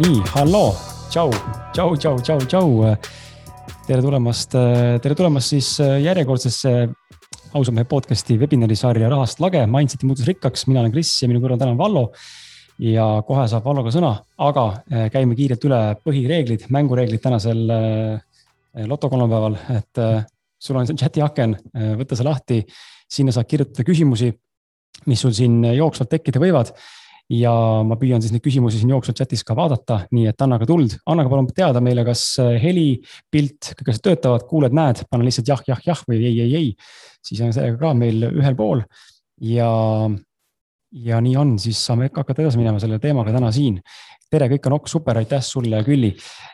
nii, halloo, tšau, tšau, tšau, tšau, tšau. tere tulemast, tere tulemast siis järjekordsesse ausa mehe podcast'i webinari sarja Rahast lage, Mindseti muutus rikkaks, mina olen Kris ja minu kõrval täna on Vallo. ja kohe saab Vallo ka sõna, aga eh, käime kiirelt üle põhireeglid, mängureeglid tänasel eh, loto kolmapäeval, et sul on see chati aken, võta see lahti, sinna saad kirjutada küsimusi, mis sul siin jooksvalt tekkida võivad ja ma püüan siis neid küsimusi siin jooksvalt chatis ka vaadata, nii et anna ka tuld, anna ka palun teada meile, kas äh, heli, pilt, kõik asjad töötavad, kuuled, näed, pane lihtsalt jah, jah, jah või ei, ei, ei. siis on see ka meil ühel pool ja, ja nii on, siis saame hakata edasi minema selle teemaga täna siin tere, kõik on ok, super, aitäh sulle, Külli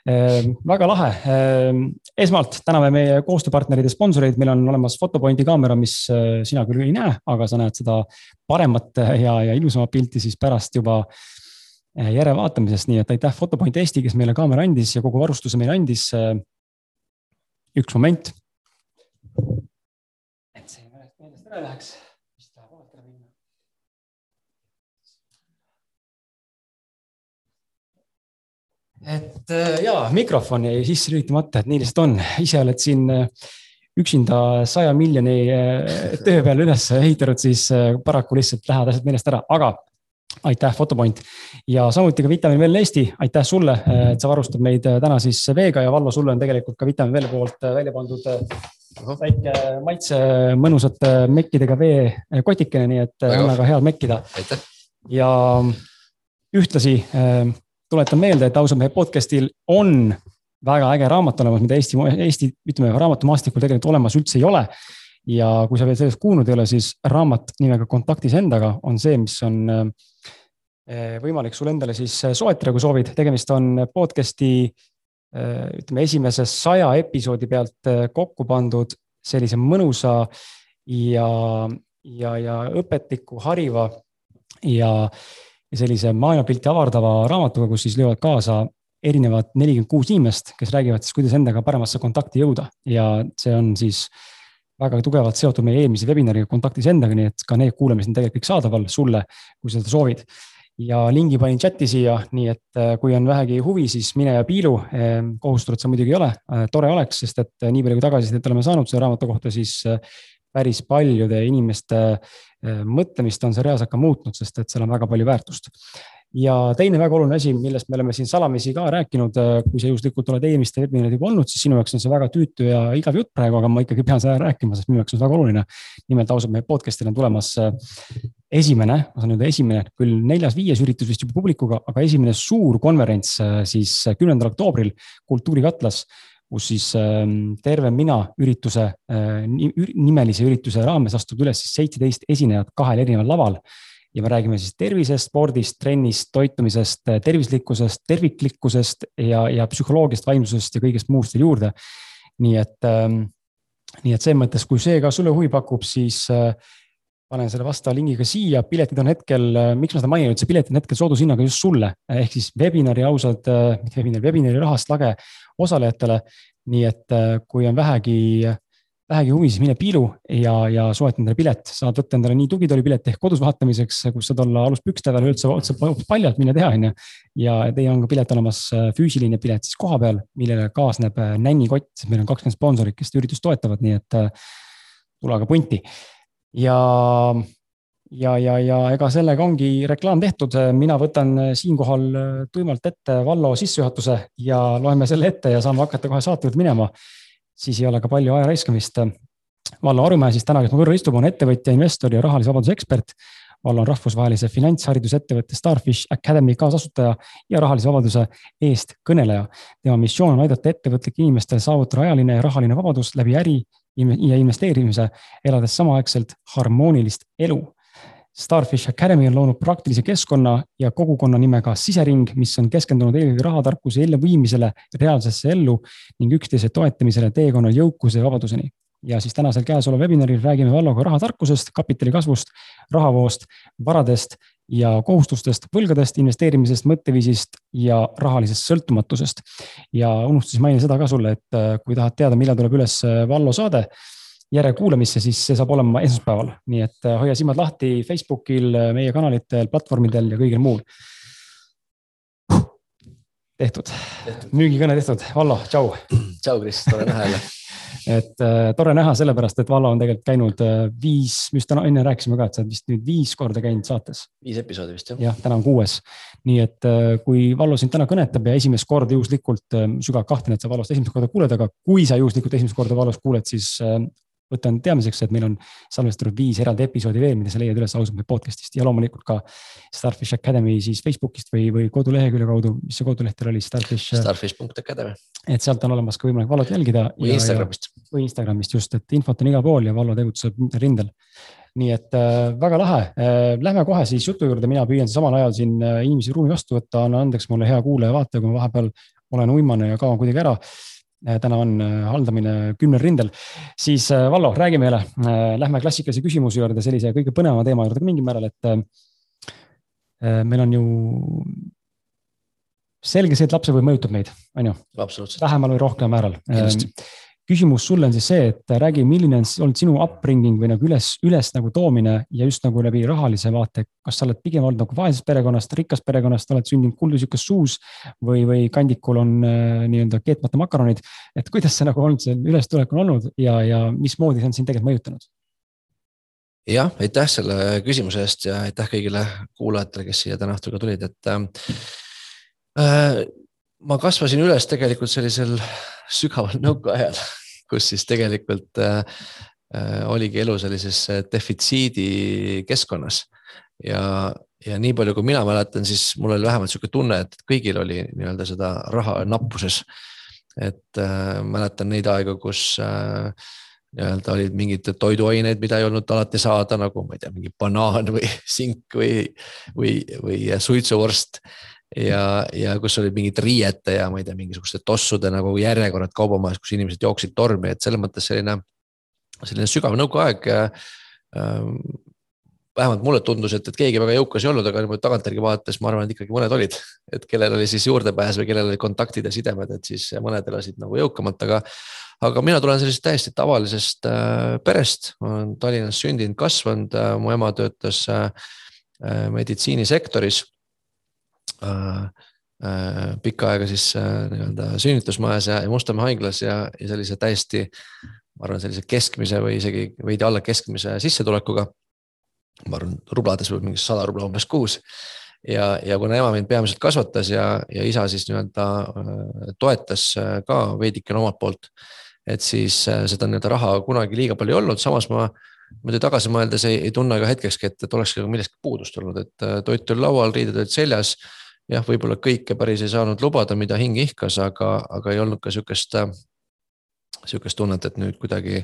äh,. väga lahe äh,. esmalt täname meie koostööpartnerid ja sponsoreid, meil on olemas Photopointi kaamera, mis äh, sina küll ei näe, aga sa näed seda paremat ja, ja ilusamat pilti siis pärast juba äh, järelevaatamisest, nii et aitäh Photopoint Eesti, kes meile kaamera andis ja kogu varustuse meile andis äh,. üks moment. et see meelest ära läheks et äh, jaa, mikrofon jäi sisse lülitamata, et nii lihtsalt on, ise oled siin äh, üksinda saja miljoni äh, töö peale üles ehitanud, siis paraku lihtsalt lähevad asjad meelest ära, aga aitäh, Photopoint ja samuti ka Vitamin Well Eesti, aitäh sulle, et sa varustad meid täna siis veega ja Vallo, sulle on tegelikult ka Vitamin Well poolt välja pandud väike maitse mõnusate mekkidega veekotikene, nii et on väga head mekkida. ja ühtlasi tuletan meelde, et ausalt mehe podcast'il on väga äge raamat olemas, mida Eesti, Eesti, ütleme raamatumaastikul tegelikult olemas üldse ei ole. ja kui sa veel sellest kuulnud ei ole, siis raamat nimega Kontaktis endaga on see, mis on eh, võimalik sul endale siis soetada, kui soovid, tegemist on podcast'i eh, ütleme esimese saja episoodi pealt eh, kokku pandud sellise mõnusa ja, ja, ja õpetliku, hariva ja ja sellise maailmapilti avardava raamatuga, kus siis löövad kaasa erinevad nelikümmend kuus inimest, kes räägivad siis, kuidas endaga paremasse kontakti jõuda ja see on siis väga tugevalt seotud meie eelmise webinariga kontaktis endaga, nii et ka need kuulamised on tegelikult kõik saadaval sulle, kui sa seda soovid. ja lingi panin chati siia, nii et äh, kui on vähegi huvi, siis mine ja piilu. Äh, kohustatud sa muidugi ei ole, äh, tore oleks, sest et nii palju kui tagasisidet oleme saanud selle raamatu kohta, siis päris paljude inimeste eh, mõtlemist on see reaalselt ka muutnud, sest et seal on väga palju väärtust. ja teine väga oluline asi, millest me oleme siin salamisi ka rääkinud, eh, kui sa juhuslikult oled eelmiste webinarid juba olnud, siis sinu jaoks on see väga tüütu ja igav jutt praegu, aga ma ikkagi pean seda rääkima, sest minu jaoks on see väga oluline. nimelt ausalt, meie podcast'il on tulemas eh, esimene, ma saan öelda esimene, küll neljas-viies üritus vist juba publikuga, aga esimene suur konverents siis kümnendal oktoobril Kultuurikatlas kus siis ähm, terve mina ürituse, äh, nimelise ürituse raames astub üles siis seitseteist esinejat kahel erineval laval. ja me räägime siis tervisest, spordist, trennist, toitumisest, äh, tervislikkusest, terviklikkusest ja, ja psühholoogiast, vaimsusest ja kõigest muust veel juurde. nii et, ähm, nii et selles mõttes, kui see ka sulle huvi pakub, siis äh, panen selle vastava lingiga siia, piletid on hetkel, miks ma seda mainin, et see pilet on hetkel soodushinnaga just sulle, ehk siis webinari ausad, mitte webinari, webinari rahast lage osalejatele. nii et äh, kui on vähegi, vähegi huvi, siis mine piilu ja, ja soeta endale pilet, saad võtta endale nii tugitoolipilet ehk kodus vaatamiseks, kus saad olla aluspükste peal üldse, üldse paljalt mine teha, on ju. ja teil on ka pilet olemas, äh, füüsiline pilet siis koha peal, millele kaasneb äh, nännikott, meil on kakskümmend sponsorit, kes üritust toetavad, nii et tule aga punti ja ja, ja, ja ega sellega ongi reklaam tehtud, mina võtan siinkohal tuimalt ette Vallo sissejuhatuse ja loeme selle ette ja saame hakata kohe saate juurde minema. siis ei ole ka palju aja raiskamist. Vallo Arumäe siis täna, kes mu kõrval istub, on ettevõtja, investor ja rahalise vabaduse ekspert. Vallo on rahvusvahelise finantsharidusettevõtte Starfish Academy kaasasutaja ja rahalise vabaduse eestkõneleja. tema missioon on aidata ettevõtlikel inimestel saavutada ajaline ja rahaline vabadus läbi äri ja investeerimise, elades samaaegselt harmoonilist elu Starfish Academy on loonud praktilise keskkonna ja kogukonna nimega Sisering, mis on keskendunud eelkõige rahatarkuse elluviimisele reaalsesse ellu ning üksteise toetamisele teekonnal jõukuse ja vabaduseni. ja siis tänasel käesoleval webinaril räägime Valloga rahatarkusest, kapitali kasvust, rahavoost, varadest ja kohustustest, võlgadest, investeerimisest, mõtteviisist ja rahalisest sõltumatusest. ja unustasin mainida seda ka sulle, et äh, kui tahad teada, millal tuleb üles Vallo saade järekuulamisse, siis see saab olema esmaspäeval, nii et äh, hoia silmad lahti Facebookil, äh, meie kanalitel, platvormidel ja kõigil muul. tehtud, tehtud., müügikõne tehtud, Vallo, tšau. tšau, Kris, tore näha jälle et äh, tore näha, sellepärast et Vallo on tegelikult käinud äh, viis, just täna enne rääkisime ka, et sa oled vist nüüd viis korda käinud saates. viis episoodi vist jah. jah, täna on kuues. nii et äh, kui Vallo sind täna kõnetab ja esimest korda juhuslikult äh,, sügavalt kahtlen, et sa Vallost esimest korda kuuled, aga kui sa juhuslikult esimest korda Vallost kuuled, siis äh, võtan teadmiseks, et meil on salvestatud viis eraldi episoodi veel, mida sa leiad üles ausalt podcast'ist ja loomulikult ka Starfish Academy siis Facebookist või, või kodulehekülje kaudu, mis see koduleht teil oli, Starfish. Äh, Starfish.academy. et sealt on olemas ka võimalik Vallot jälgida. või Instagramist. või Instagramist just, et infot on igal pool ja Vallo tegutseb rindel. nii et äh, väga lahe äh,, lähme kohe siis jutu juurde, mina püüan samal ajal siin äh, inimesi ruumi vastu võtta, anna andeks mulle hea kuulaja-vaataja, kui ma vahepeal olen uimane ja kaon kuidagi ära Äh, täna on äh, haldamine kümnel rindel, siis äh, Vallo, räägi meile, lähme klassikalise küsimuse juurde, sellise kõige põnevama teema juurde ka mingil määral, et meil on ju selge see, et lapsepõlv mõjutab meid, on ju? vähemal või rohkemal määral küsimus sulle on siis see, et räägi, milline on olnud sinu upbringing või nagu üles, üles nagu toomine ja just nagu läbi rahalise vaate, kas sa oled pigem olnud nagu vaesest perekonnast, rikkast perekonnast, oled sündinud kuldusükas suus või, või kandikul on äh, nii-öelda keetmata makaronid. et kuidas see nagu olnud, see ülestulek on olnud ja, ja mismoodi see on sind tegelikult mõjutanud? jah, aitäh selle küsimuse eest ja aitäh kõigile kuulajatele, kes siia täna õhtul ka tulid, et äh, ma kasvasin üles tegelikult sellisel sügaval nõukaajal, kus siis tegelikult äh, äh, oligi elu sellises äh, defitsiidi keskkonnas. ja, ja nii palju, kui mina mäletan, siis mul oli vähemalt sihuke tunne, et kõigil oli nii-öelda seda raha nappuses. et äh, mäletan neid aegu, kus äh, nii-öelda olid mingid toiduained, mida ei olnud alati saada, nagu ma ei tea, mingi banaan või sink või, või, või suitsuvorst ja, ja kus olid mingid riiete ja ma ei tea, mingisuguste tossude nagu järjekorrad kaubamajas, kus inimesed jooksid tormi, et selles mõttes selline, selline sügav nõukaaeg ähm, vähemalt mulle tundus, et, et keegi väga jõukas ei olnud, aga niimoodi tagantjärgi vaadates ma arvan, et ikkagi mõned olid, et kellel oli siis juurdepääs või kellel olid kontaktid ja sidemed, et siis mõned elasid nagu jõukamalt, aga. aga mina tulen sellisest täiesti tavalisest äh, perest, ma olen Tallinnas sündinud, kasvanud äh,, mu ema töötas äh, äh meditsiinisektoris Äh, äh, pikka aega siis äh, nii-öelda sünnitusmajas ja Mustamäe haiglas ja, ja sellise täiesti, ma arvan, sellise keskmise või isegi veidi alla keskmise sissetulekuga. ma arvan, rublades võib mingi sada rubla umbes kuus ja, ja kuna ema mind peamiselt kasvatas ja, ja isa siis nii-öelda toetas ka veidikene omalt poolt. et siis seda nii-öelda raha kunagi liiga palju ei olnud, samas ma niimoodi tagasi mõeldes ei, ei tunne ka hetkekski, et, et nagu millestki puudust olnud, et toit oli laual, riided olid seljas jah, võib-olla kõike päris ei saanud lubada, mida hing ihkas, aga, aga ei olnud ka sihukest, sihukest tunnet, et nüüd kuidagi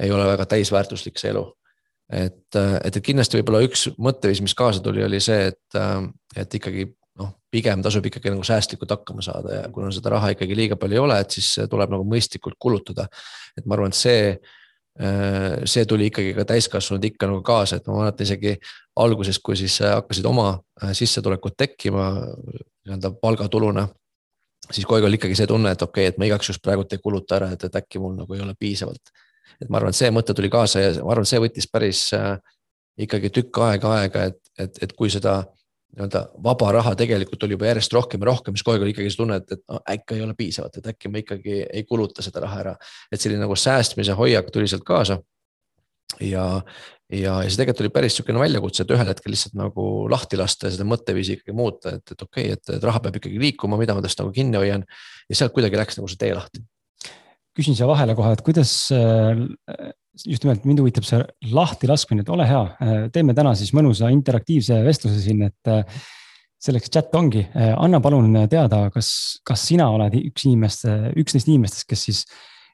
ei ole väga täisväärtuslik see elu. et, et, et kindlasti võib-olla üks mõtteviis, mis kaasa tuli, oli see, et, et ikkagi noh, pigem tasub ikkagi nagu säästlikult hakkama saada ja kuna seda raha ikkagi liiga palju ei ole, et siis tuleb nagu mõistlikult kulutada. et ma arvan, et see Äh, see tuli ikkagi ka täiskasvanud ikka nagu kaasa, et ma mäletan isegi alguses, kui siis äh, hakkasid oma äh, sissetulekud tekkima nii-öelda palgatuluna. siis kogu aeg oli ikkagi see tunne, et okei okay,, et ma igaks juhuks praegult ei kuluta ära, et, et äkki mul nagu ei ole piisavalt. et ma arvan, et see mõte tuli kaasa ja ma arvan, see võttis päris äh, ikkagi tükk aega aega, et, et, et kui seda nii-öelda vaba raha tegelikult oli juba järjest rohkem ja rohkem, siis kogu aeg oli ikkagi see tunne, et, et no, äkki ei ole piisavalt, et äkki ma ikkagi ei kuluta seda raha ära. et selline nagu säästmise hoiak tuli sealt kaasa. ja, ja, ja see tegelikult oli päris niisugune väljakutse, et ühel hetkel lihtsalt nagu lahti lasta ja seda mõtteviisi ikkagi muuta, et, et okei okay,, et, raha peab ikkagi liikuma, mida ma tast nagu kinni hoian. ja sealt kuidagi läks nagu see tee lahti. küsin siia vahele kohe, et kuidas just nimelt mind huvitab see lahtilaskmine, et ole hea, teeme täna siis mõnusa interaktiivse vestluse siin, et äh, selleks chat ongi, äh, anna palun teada, kas, kas sina oled üks inimest, üks neist inimestest, kes siis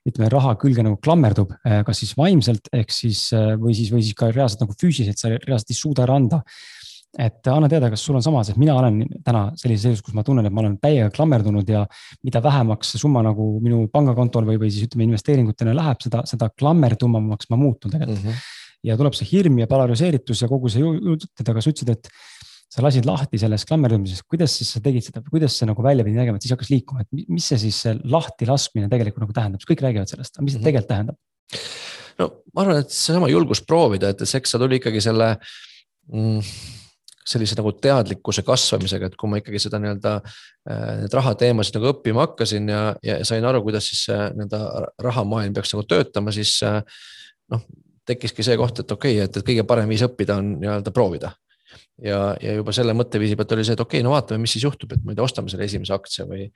ütleme, raha külge nagu klammerdub, äh, kas siis vaimselt ehk siis või siis, või siis ka reaalselt nagu füüsiliselt, sa reaalselt ei suuda ära anda et anna teada, kas sul on sama, sest mina olen täna sellises seisus, kus ma tunnen, et ma olen täiega klammerdunud ja mida vähemaks see summa nagu minu pangakontol või, või siis ütleme investeeringutena läheb, seda, seda klammerdumamaks ma muutun tegelikult mm. -hmm. ja tuleb see hirm ja polariseeritus ja kogu see jutt, aga sa ütlesid, et sa lasid lahti sellest klammerdumisest, kuidas siis sa tegid seda, kuidas see nagu välja pidi nägema, et siis hakkas liikuma, et mis see siis see lahti laskmine tegelikult nagu tähendab, kõik räägivad sellest, aga mis see mm -hmm. tegelikult tähendab? no ma arvan, et seesama julgus proovida, et see, eks see tuli ikkagi selle mm, sellise nagu teadlikkuse kasvamisega, et kui ma ikkagi seda nii-öelda äh, need rahateemasid nagu õppima hakkasin ja, ja sain aru, kuidas siis nii-öelda rahamaailm peaks nagu töötama, siis äh, noh, tekkiski see koht, et okei okay,, et kõige parem viis õppida on nii-öelda proovida. ja, ja juba selle mõtteviisi pealt oli see, et okei okay,, no vaatame, mis siis juhtub, et ma ei tea, ostame selle esimese aktsia või,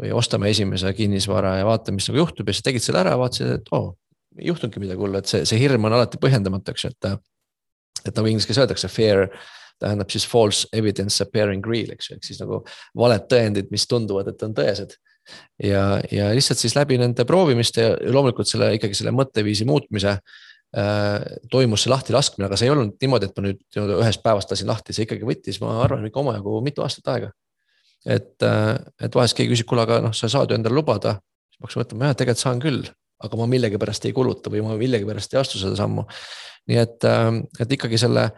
või ostame esimese kinnisvara ja vaatame, mis nagu juhtub ja siis tegid selle ära, vaatasid, et oo oh,, ei juhtunudki midagi hullu, et see, see hirm on alati põhjendamatu, eks ju, et. et nagu inglise keeles öeldakse, fear tähendab siis false evidence appearing real, eks ju, ehk siis nagu valed tõendid, mis tunduvad, et on tõesed. ja, ja lihtsalt siis läbi nende proovimiste ja loomulikult selle ikkagi selle mõtteviisi muutmise äh, toimus see lahtilaskmine, aga see ei olnud niimoodi, et ma nüüd nii-öelda ühest päevast lasin lahti, see ikkagi võttis, ma arvan, ikka omajagu mitu aastat aega. et, äh, et vahest keegi küsib, kuule, aga noh, sa saad ju endale lubada, siis hakkasin mõtlema, jah, tegelikult saan küll, aga ma millegipärast ei kuluta või ma millegipärast ei astu seda sammu. nii et, äh, et ikkagi selle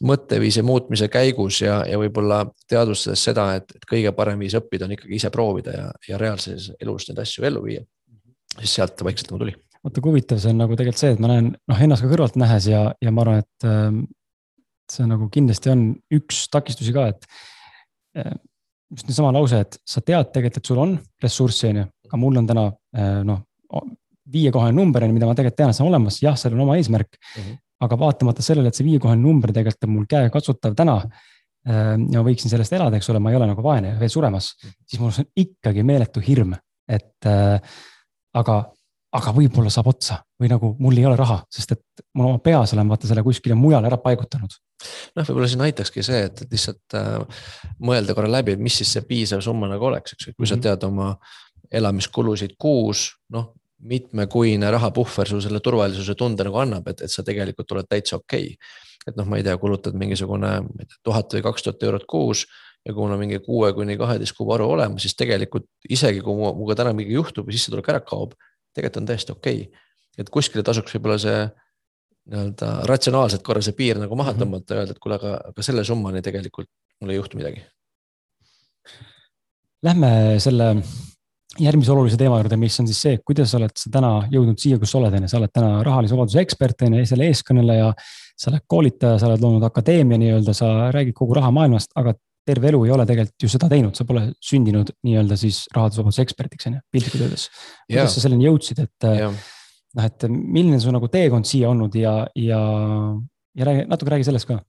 mõtteviisi muutmise käigus ja, ja võib-olla teadvustades seda, et, et kõige parem viis õppida on ikkagi ise proovida ja, ja reaalses elus neid asju ellu viia. siis sealt vaikselt nagu tuli. vaata, kui huvitav see on nagu tegelikult see, et ma näen noh, ennast ka kõrvalt nähes ja, ja ma arvan, et äh, see nagu kindlasti on üks takistusi ka, et äh, just niisama lause, et sa tead tegelikult, et sul on ressurssi, on ju, aga mul on täna äh, noh, viiekohaline number on ju, mida ma tegelikult tean, et see on olemas, jah, seal on oma eesmärk mm. -hmm aga vaatamata sellele, et see viiekohaline number tegelikult on mul käekatsutav täna ähm, ja ma võiksin sellest elada, eks ole, ma ei ole nagu vaene veel suremas, siis mul on ikkagi meeletu hirm, et äh, aga, aga võib-olla saab otsa või nagu mul ei ole raha, sest et mul oma peas olen vaata selle kuskile mujale ära paigutanud. noh, võib-olla siin aitakski see, et, et lihtsalt äh, mõelda korra läbi, et mis siis see piisav summa nagu oleks, eks ju, kui mm -hmm. sa mhm. tead oma elamiskulusid kuus, noh, mitmekuine rahapuhver sul selle turvalisuse tunde nagu annab, et, et sa tegelikult oled täitsa okei okay.. et noh, ma ei tea, kulutad mingisugune tuhat või kaks tuhat eurot kuus ja kui mul on mingi kuue kuni kaheteist kuu varu olemas, siis tegelikult isegi kui minuga täna midagi juhtub ja sissetulek ära kaob, tegelikult on täiesti okei okay.. et kuskile tasuks võib-olla see nii-öelda ratsionaalselt korra see piir nagu maha mhm. tõmmata ja öelda, et kuule, aga, aga selle summani tegelikult mul ei juhtu midagi. Lähme selle järgmise olulise teema juurde, mis on siis see, kuidas oled sa täna jõudnud siia, kus sa oled, on ju, sa oled täna rahalise vabaduse ekspert, on ju, selle eeskõneleja. sa oled koolitaja, sa oled loonud akadeemia nii-öelda, sa räägid kogu rahamaailmast, aga terve elu ei ole tegelikult ju seda teinud, sa pole sündinud nii-öelda siis rahalise vabaduse ekspertiks, on ju, piltlikult öeldes. kuidas sa selleni jõudsid, et noh, et milline su nagu teekond siia olnud ja, ja, ja räägi, natuke räägi sellest ka.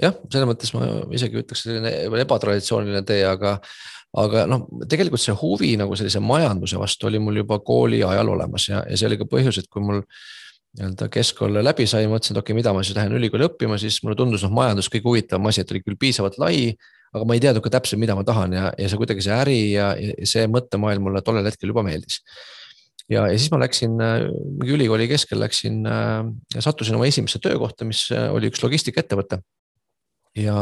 jah, selles mõttes ma isegi ütleks selline ebatraditsiooniline tee, aga aga noh, tegelikult see huvi nagu sellise majanduse vastu oli mul juba kooli ajal olemas ja, ja see oli ka põhjus, et kui mul nii-öelda keskkool läbi sai, mõtlesin, et okei okay,, mida ma siis lähen ülikooli õppima, siis mulle tundus noh, majandus kõige huvitavam asi, et oli küll piisavalt lai. aga ma ei teadnud ka täpselt, mida ma tahan ja, ja see kuidagi see äri ja, ja see mõttemaailm mulle tollel hetkel juba meeldis. ja, ja siis ma läksin mingi ülikooli keskel läksin äh,, sattusin oma esimesse töökohta, mis oli üks logistikaettevõte ja,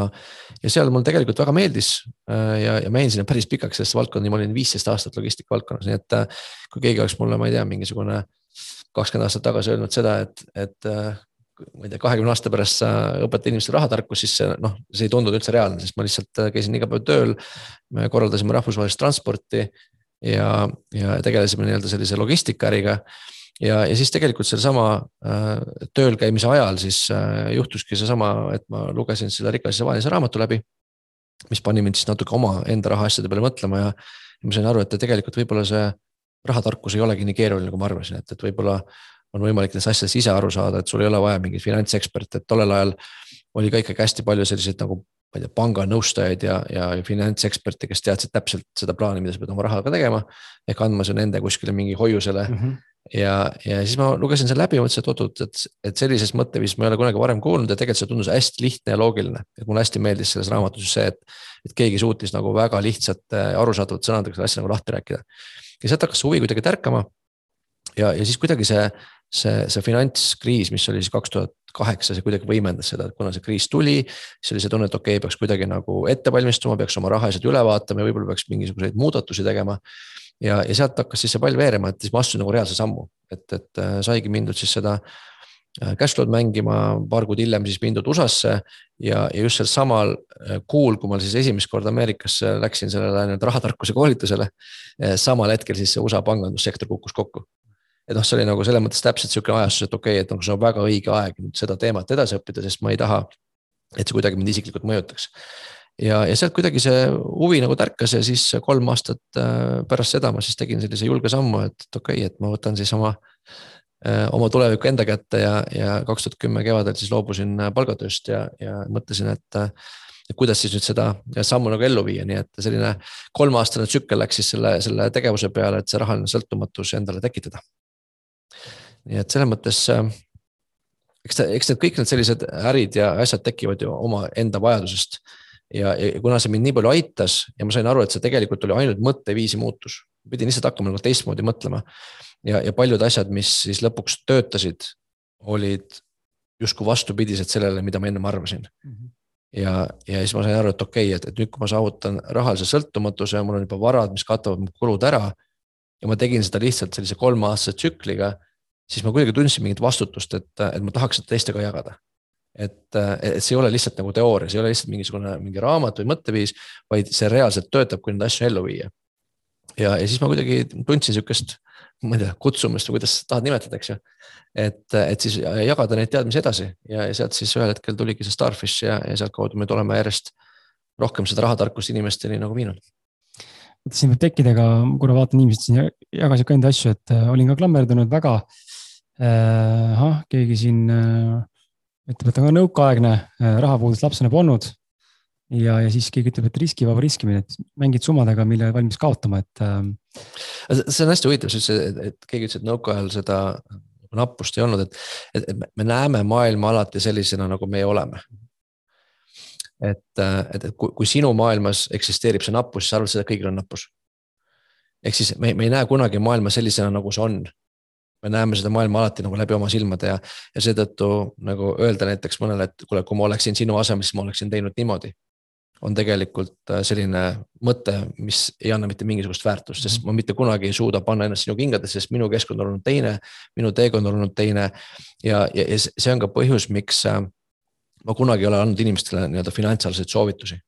ja seal mul tegelikult väga meeldis äh, ja, ja ma jäin sinna päris pikaks sellesse valdkonda, ma olin viisteist aastat logistika valdkonnas, nii et äh, kui keegi oleks mulle, ma ei tea, mingisugune kakskümmend aastat tagasi öelnud seda, et, et äh, ma ei tea, kahekümne aasta pärast sa õpetad inimestele rahatarkust, siis see noh, see ei tundunud üldse reaalne, sest ma lihtsalt käisin iga päev tööl. me korraldasime rahvusvahelist transporti ja, ja tegelesime nii-öelda sellise logistikaäriga ja, ja siis tegelikult sellesama äh, tööl käimise ajal siis äh, juhtuski seesama, et ma lugesin selle Rikas ja vaese raamatu läbi. mis pani mind siis natuke omaenda rahaasjade peale mõtlema ja, ja ma sain aru, et tegelikult võib-olla see rahatarkus ei olegi nii keeruline, kui ma arvasin, et, et võib-olla on võimalik nendest asjadest ise aru saada, et sul ei ole vaja mingit finantseksperti, et tollel ajal oli ka ikkagi hästi palju selliseid nagu ma ei tea, panganõustajaid ja, ja finantseksperte, kes teadsid täpselt seda plaani, mida sa pead oma rahaga tegema. ehk andma see nende kuskile mingi hoiusele mm. -hmm ja, ja siis ma lugesin selle läbi ja mõtlesin, et oot-oot, et, et sellisest mõtteviisist ma ei ole kunagi varem kuulnud ja tegelikult see tundus hästi lihtne ja loogiline. et mulle hästi meeldis selles raamatus see, et, et keegi suutis nagu väga lihtsate arusaadavate sõnadega seda asja nagu lahti rääkida. ja sealt hakkas see huvi kuidagi tärkama. ja, ja siis kuidagi see, see, see finantskriis, mis oli siis kaks tuhat kaheksa, see kuidagi võimendas seda, et kuna see kriis tuli, siis oli see tunne, et okei okay,, peaks kuidagi nagu ette valmistuma, peaks oma rahaasjad üle vaatama ja võib-olla peaks mingisuguseid muudatusi tegema ja, ja sealt hakkas siis see pall veerema, et siis ma astusin nagu reaalse sammu, et, et äh, saigi mindud siis seda äh, cashflow'd mängima, paar kuud hiljem siis mindud USA-sse. ja, ja just sel samal äh, kuul, kui ma siis esimest korda Ameerikasse läksin sellele nii-öelda rahatarkuse koolitusele. samal hetkel siis see USA pangandussektor kukkus kokku. et noh, see oli nagu selles mõttes täpselt sihuke ajastus, et okei okay,, et nagu see on väga õige aeg nüüd seda teemat edasi õppida, sest ma ei taha et see kuidagi mind isiklikult mõjutaks. Ja, ja sealt kuidagi see huvi nagu tärkas ja siis kolm aastat äh, pärast seda ma siis tegin sellise julge sammu, et, et okei okay,, et ma võtan siis oma äh, oma tulevikku enda kätte ja, ja kaks tuhat kümme kevadel siis loobusin palgatööst ja, ja mõtlesin, et et kuidas siis nüüd seda sammu nagu ellu viia, nii et selline kolmeaastane tsükkel läks siis selle, selle tegevuse peale, et see rahaline sõltumatus endale tekitada. nii et selles mõttes äh, eks ta, eks need kõik need sellised ärid ja asjad tekivad ju omaenda vajadusest. Ja, ja kuna see mind nii palju aitas ja ma sain aru, et see tegelikult oli ainult mõtteviisi muutus, pidin lihtsalt hakkama nagu teistmoodi mõtlema. ja, ja paljud asjad, mis siis lõpuks töötasid, olid justkui vastupidised sellele, mida ma ennem arvasin mm. -hmm ja, ja siis ma sain aru, et okei okay,, et, et nüüd, kui ma saavutan rahalise sõltumatuse ja mul on juba varad, mis katavad mu kulud ära. ja ma tegin seda lihtsalt sellise kolmeaastase tsükliga siis ma kuidagi tundsin mingit vastutust, et, et ma tahaks seda teistega jagada. Et, et see ei ole lihtsalt nagu teooria, see ei ole lihtsalt mingisugune mingi raamat või mõtteviis, vaid see reaalselt töötab, kui neid asju ellu viia. ja, ja siis ma kuidagi tundsin sihukest, ma ei tea, kutsumist või kuidas tahad nimetada, eks ju. et, et siis jagada neid teadmisi edasi ja, ja sealt siis ühel hetkel tuligi see Starfish ja, ja sealtkaudu me tuleme järjest rohkem seda rahatarkust inimesteni nagu viinud siin võib tekkida ka, kuna vaatan inimesed siin jagasid ka enda asju, et äh, olin ka klammerdunud väga Äh, ahah, keegi siin äh, ütleb, et on ka nõukaaegne, äh, rahapuudust lapsena polnud. ja, ja siis keegi ütleb, et riskivaba riskimine, et mängid summadega, mille valmis kaotama, et. see on hästi huvitav, et, keegi ütles, et nõukaajal seda nappust ei olnud, et, et, et me näeme maailma alati sellisena, nagu meie oleme. et, et, et kui, kui sinu maailmas eksisteerib see nappus, siis sa arvad seda, et kõigil on nappus. ehk siis me, me ei näe kunagi maailma sellisena, nagu see on me näeme seda maailma alati nagu läbi oma silmade ja, ja seetõttu nagu öelda näiteks mõnele, et kuule, kui ma oleksin sinu asemel, siis ma oleksin teinud niimoodi. on tegelikult äh, selline mõte, mis ei anna mitte mingisugust väärtust, sest ma mitte kunagi ei suuda panna ennast sinu kingadesse, sest minu keskkond on olnud teine, minu teekond on olnud teine. ja, ja, ja see on ka põhjus, miks äh, ma kunagi ei ole andnud inimestele nii-öelda finantsiaalseid soovitusi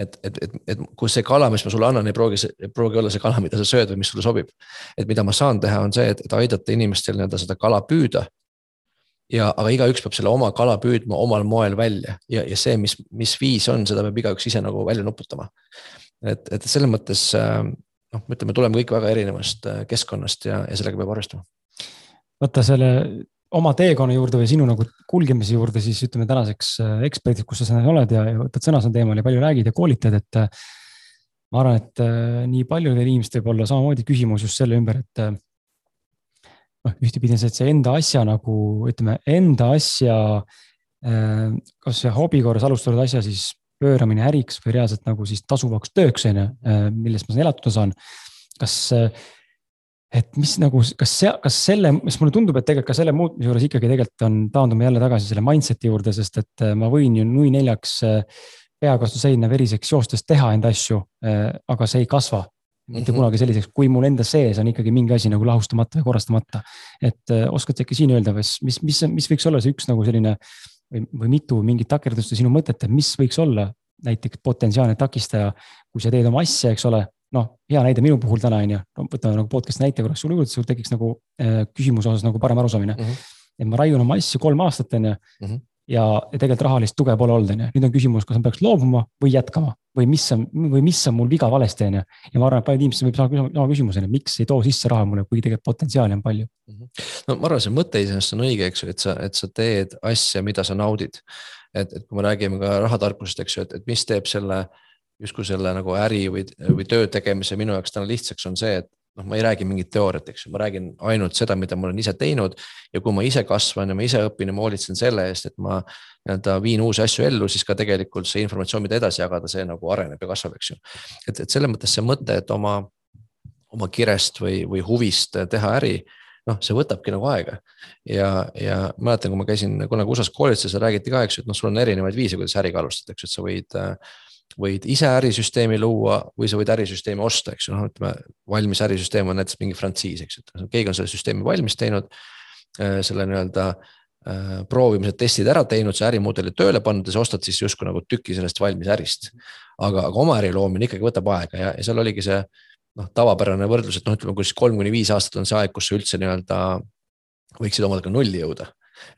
et, et, et, et kui see kala, mis ma sulle annan, ei pruugi, ei pruugi olla see kala, mida sa sööd või mis sulle sobib. et mida ma saan teha, on see, et, et aidata inimestel nii-öelda seda kala püüda. ja, aga igaüks peab selle oma kala püüdma omal moel välja ja, ja see, mis, mis viis on, seda peab igaüks ise nagu välja nuputama. et, et selles mõttes noh, ütleme, tuleme kõik väga erinevast äh, keskkonnast ja, ja sellega peab arvestama. vaata selle oma teekonna juurde või sinu nagu kulgemise juurde, siis ütleme tänaseks äh, eksperdid, kus sa oled ja, võtad sõna sel teemal ja palju räägid ja koolitad, et. Äh, ma arvan, et äh, nii paljudel inimestel võib olla samamoodi küsimus just selle ümber, et. noh, ühtepidi on see, et see enda asja nagu ütleme, enda asja. kas see hobi korras alustatud asja siis pööramine äriks või reaalselt nagu siis tasuvaks tööks, on ju, millest ma elatada saan. kas et mis nagu, kas see, kas selle, mis mulle tundub, et tegelikult ka selle muutmise juures ikkagi tegelikult on, taandume jälle tagasi selle mindset'i juurde, sest et äh, ma võin ju nui neljaks äh, peaga vastu seina veriseks joostes teha enda asju, äh, aga see ei kasva mitte mm -hmm. kunagi selliseks, kui mul enda sees on ikkagi mingi asi nagu lahustamata või korrastamata. et oskad sa äkki siin öelda, mis, mis, mis, mis võiks olla see üks nagu selline või, või mitu mingit takerdust sinu mõtet, et mis võiks olla näiteks potentsiaalne takistaja, kui sa teed oma asja, eks ole, noh, hea näide minu puhul täna on ju, võtame nagu podcast'i näite korraks sulle juurde, sul tekiks nagu äh, küsimuse osas nagu parem arusaamine mm. -hmm. et ma raiun oma asju kolm aastat, on ju. Mhm. ja, ja tegelikult rahalist tuge pole olnud, on ju, nüüd on küsimus, kas ma peaks loobuma või jätkama või mis on, või mis on mul viga valesti, on ju. ja ma arvan, et paljud inimesed võib saada sama küsimuse, miks ei too sisse raha mulle, kui tegelikult potentsiaali on palju mm. -hmm. no ma arvan, see mõte iseenesest on õige, eks ju, et sa, et sa teed asja, mida sa naudid. et, et kui me räägime ka rahatarkusest, eks ju, et, et mis teeb selle äh, justkui selle nagu äri või, või töö tegemise minu jaoks täna lihtsaks on see, et noh, ma ei räägi mingit teooriat, eks ju, ma räägin ainult seda, mida ma olen ise teinud. ja kui ma ise kasvan ja ma ise õpin ja ma hoolitsen selle eest, et ma nii-öelda viin uusi asju ellu, siis ka tegelikult see informatsioon, mida edasi jagada, see nagu areneb ja kasvab, eks ju. et, et selles mõttes see mõte, et oma, oma kirest või, või huvist teha äri noh, see võtabki nagu aega. ja, ja mäletan, kui ma käisin kunagi USA-s koolituses, räägiti ka, eks ju, et noh, sul on erinevaid viise, kuidas äriga alustada, eks ju, et sa võid äh, võid ise ärisüsteemi luua või sa võid ärisüsteemi osta, eks ju, noh, ütleme valmis ärisüsteem on näiteks mingi frantsiis, eks ju, keegi on selle süsteemi valmis teinud. Äh, selle nii-öelda äh, proovimised, testid ära teinud, see ärimudeli tööle pannud ja sa ostad siis justkui nagu tüki sellest valmis ärist. aga, aga oma äri loomine ikkagi võtab aega ja, ja seal oligi see noh, tavapärane võrdlus, et noh, ütleme, kus kolm kuni viis aastat on see aeg, kus sa üldse nii-öelda võiksid omadega nulli jõuda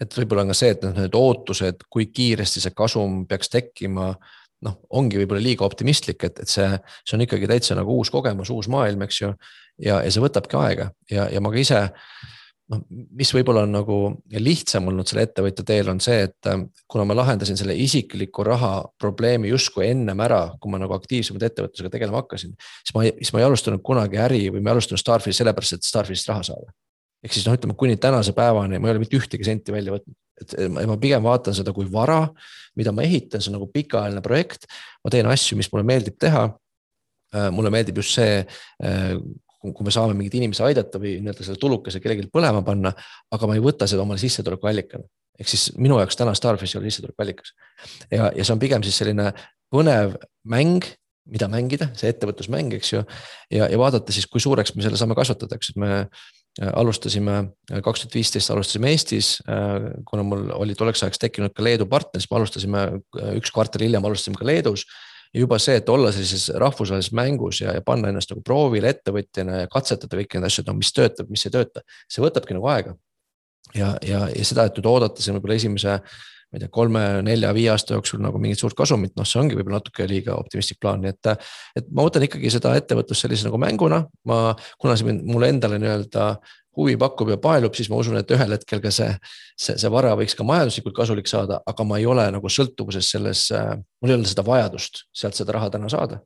et võib-olla on ka see, et need ootused, kui kiiresti see kasum peaks tekkima noh, ongi võib-olla liiga optimistlik, et, et see, see on ikkagi täitsa nagu uus kogemus, uus maailm, eks ju. ja, ja see võtabki aega ja, ja ma ka ise noh, mis võib-olla on nagu lihtsam olnud selle ettevõtja teel, on see, et äh, kuna ma lahendasin selle isikliku raha probleemi justkui ennem ära, kui ma nagu aktiivsemalt ettevõtlusega tegelema hakkasin, siis ma, siis ma ei alustanud kunagi äri või ma ei alustanud Starfish'i sellepärast, et Starfish'ist raha saada. Ehk siis noh, ütleme kuni tänase päevani ma ei ole mitte ühtegi senti välja võtnud, et ma pigem vaatan seda kui vara, mida ma ehitan, see on nagu pikaajaline projekt. ma teen asju, mis mulle meeldib teha äh, mulle meeldib just see, äh, kui me saame mingeid inimesi aidata või nii-öelda selle tulukese kellelgi põlema panna, aga ma ei võta seda omale sissetulekuallikana. ehk siis minu jaoks täna Starfish ei ole sissetulekuallikas. ja, ja see on pigem siis selline põnev mäng, mida mängida, see ettevõtlusmäng, eks ju. ja, ja vaadata siis, kui suureks me selle saame kasvatada, eks, et me alustasime, äh, kaks tuhat viisteist alustasime Eestis, äh, kuna mul oli tolleks ajaks tekkinud ka Leedu partner, siis me alustasime üks kvartal hiljem alustasime ka Leedus ja juba see, et olla sellises rahvusvahelises mängus ja, ja panna ennast nagu proovile ettevõtjana ja katsetada kõiki neid asju, et no mis töötab, mis ei tööta, see võtabki nagu aega. ja, ja, ja seda, et nüüd oodata siin võib-olla esimese, ma ei tea, kolme-nelja-viie aasta jooksul nagu mingit suurt kasumit, noh, see ongi võib-olla natuke liiga optimistlik plaan, nii et. et ma võtan ikkagi seda ettevõtlust sellise nagu mänguna, ma, kuna see mind mulle endale nii-öelda huvi pakub ja paelub, siis ma usun, et ühel hetkel ka see, see, see vara võiks ka majanduslikult kasulik saada, aga ma ei ole nagu sõltuvuses selles, mul ei ole seda vajadust sealt seda raha täna saada.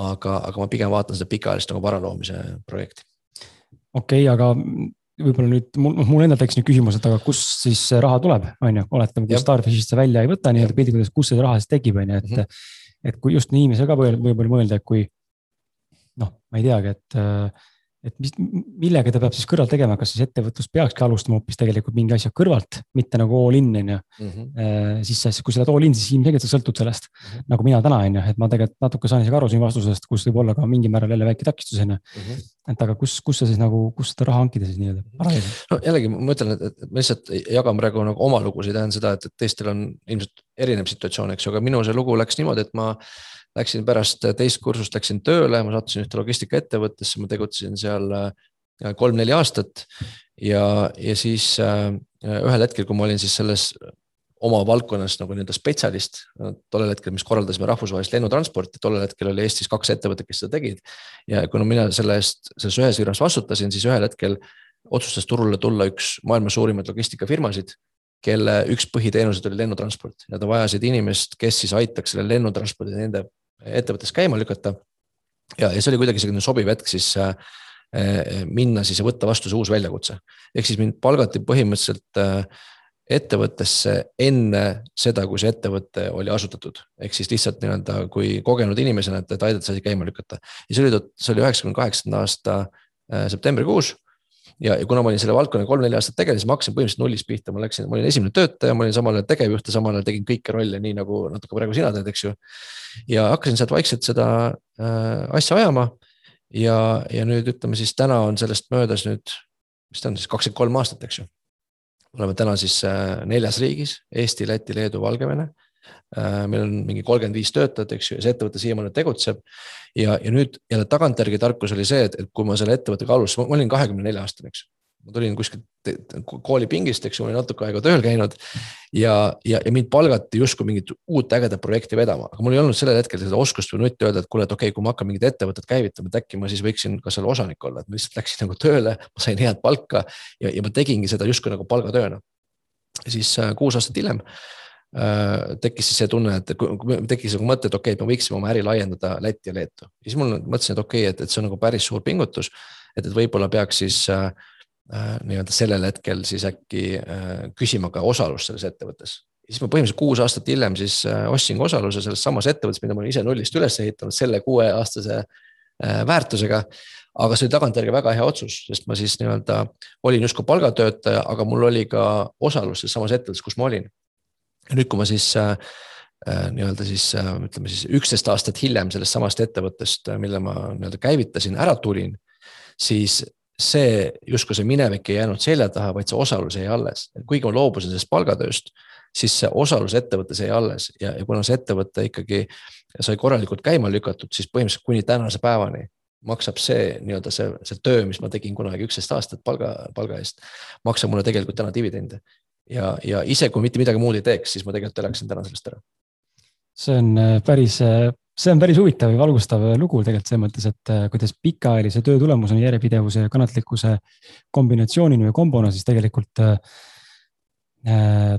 aga, aga ma pigem vaatan seda pikaajalist nagu vara loomise projekti. okei okay,, aga võib-olla nüüd mul, noh, mul endal tekkis nüüd küsimus, et aga kust siis see raha tuleb, on ju, oletame, kui Starfishist sa välja ei võta nii-öelda piltlikult, kust see raha siis tekib, on ju, et mm. -hmm. et kui just nii inimesel ka võib-olla mõelda, et kui noh, ma ei teagi, et et mis, millega ta peab siis kõrval tegema, kas siis ettevõtlus peakski alustama hoopis tegelikult mingi asja kõrvalt, mitte nagu all in on ju. Mhm. Äh, siis, kui sa oled all in, siis ilmselgelt sa sõltud sellest mm, -hmm. nagu mina täna on ju, et ma tegelikult natuke saan isegi aru sinu vastusest, kus võib olla ka mingil määral jälle väike takistus on ju. Mhm. et aga kus, kus sa siis nagu, kust seda raha hankida siis nii-öelda no jällegi ma ütlen, et, ma lihtsalt jagan praegu nagu oma lugusid, tähendab seda, et, et teistel on ilmselt erinev situatsioon, eks ju, aga minu see lugu läks niimoodi, et ma Läksin pärast teist kursust, läksin tööle, ma sattusin ühte logistikaettevõttesse, ma tegutsesin seal äh, kolm-neli aastat. ja, ja siis äh, ühel hetkel, kui ma olin siis selles oma valdkonnas nagu nii-öelda spetsialist, tollel hetkel, mis korraldasime rahvusvahelist lennutransporti, tollel hetkel oli Eestis kaks ettevõtet, kes seda tegid. ja kuna mina selle eest, selles ühes firmas vastutasin, siis ühel hetkel otsustas turule tulla üks maailma suurimaid logistikafirmasid kelle üks põhiteenuseid oli lennutransport. Nad vajasid inimest, kes siis aitaks selle lennutranspordi nende ettevõttes käima lükata. ja, ja see oli kuidagi selline sobiv hetk siis äh, minna siis ja võtta vastu see uus väljakutse. ehk siis mind palgati põhimõtteliselt äh, ettevõttesse enne seda, kui see ettevõte oli asutatud. ehk siis lihtsalt nii-öelda kui kogenud inimesena, et, et aidata see asi käima lükata. ja see oli, see oli üheksakümne kaheksanda aasta äh, septembrikuus ja, ja kuna ma olin selle valdkonnaga kolm-neli aastat tegelesin, ma hakkasin põhimõtteliselt nullist pihta, ma läksin, ma olin esimene töötaja, ma olin samal ajal tegevjuht ja samal ajal tegin kõiki rolle, nii nagu natuke praegu sina teed, eks ju. ja hakkasin sealt vaikselt seda äh, asja ajama. ja, ja nüüd ütleme siis täna on sellest möödas nüüd, mis ta on siis kakskümmend kolm aastat, eks ju. oleme täna siis äh, neljas riigis Eesti, Läti, Leedu, Valgevene äh,. Meil on mingi kolmkümmend viis töötajat, eks ju, ja see ettevõte siiamaani tegutseb. Ja, ja nüüd jälle tagantjärgi tarkus oli see, et, et kui ma selle ettevõttega alustasin, ma olin kahekümne nelja aastane, eks ma tulin kuskilt koolipingist, eks ju, ma olin natuke aega tööl käinud. Ja, ja, ja mind palgati justkui mingit uut ägedat projekti vedama, aga mul ei olnud sellel hetkel seda oskust või nutti öelda, et kuule, et okei okay,, kui ma hakkan mingit ettevõtet käivitama, et äkki ma siis võiksin ka seal osanik olla, et ma lihtsalt läksin nagu tööle, ma sain head palka ja, ja ma tegingi seda justkui nagu palgatööna. siis äh, kuus aastat hiljem äh, Äh, tekkis siis see tunne, et tekkis nagu mõte, et okei okay,, me võiksime oma äri laiendada Lätti ja Leetu. ja siis mul mõtlesin, et okei okay,, et, et see on nagu päris suur pingutus. et, et võib-olla peaks siis äh, äh, nii-öelda sellel hetkel siis äkki äh, küsima ka osalust selles ettevõttes. siis ma põhimõtteliselt kuus aastat hiljem siis äh, ostsin osaluse selles samas ettevõttes, mida ma olen ise nullist üles ehitanud selle kuueaastase äh, väärtusega aga see oli tagantjärgi väga hea otsus, sest ma siis nii-öelda olin justkui palgatöötaja, aga mul oli ka osalus selles samas ettevõttes, kus ma olin ja nüüd, kui ma siis äh, äh, nii-öelda siis äh, ütleme siis üksteist aastat hiljem sellest samast ettevõttest, mille ma nii-öelda käivitasin, ära tulin, siis see justkui see minevik ei jäänud selja taha, vaid see osalus jäi alles. kuigi ma loobusin sellest palgatööst, siis see osalus ettevõttes jäi alles ja, ja kuna see ettevõte ikkagi sai korralikult käima lükatud, siis põhimõtteliselt kuni tänase päevani maksab see nii-öelda see, see töö, mis ma tegin kunagi üksteist aastat palga, palga eest, maksab mulle tegelikult täna dividende ja, ja ise, kui mitte midagi muud ei teeks, siis ma tegelikult elaksin täna sellest ära. see on äh, päris, äh, see on päris huvitav ja valgustav lugu tegelikult selles mõttes, et kuidas pikaajalise töö tulemusena järjepidevuse ja kannatlikkuse kombinatsioonina või kombona siis tegelikult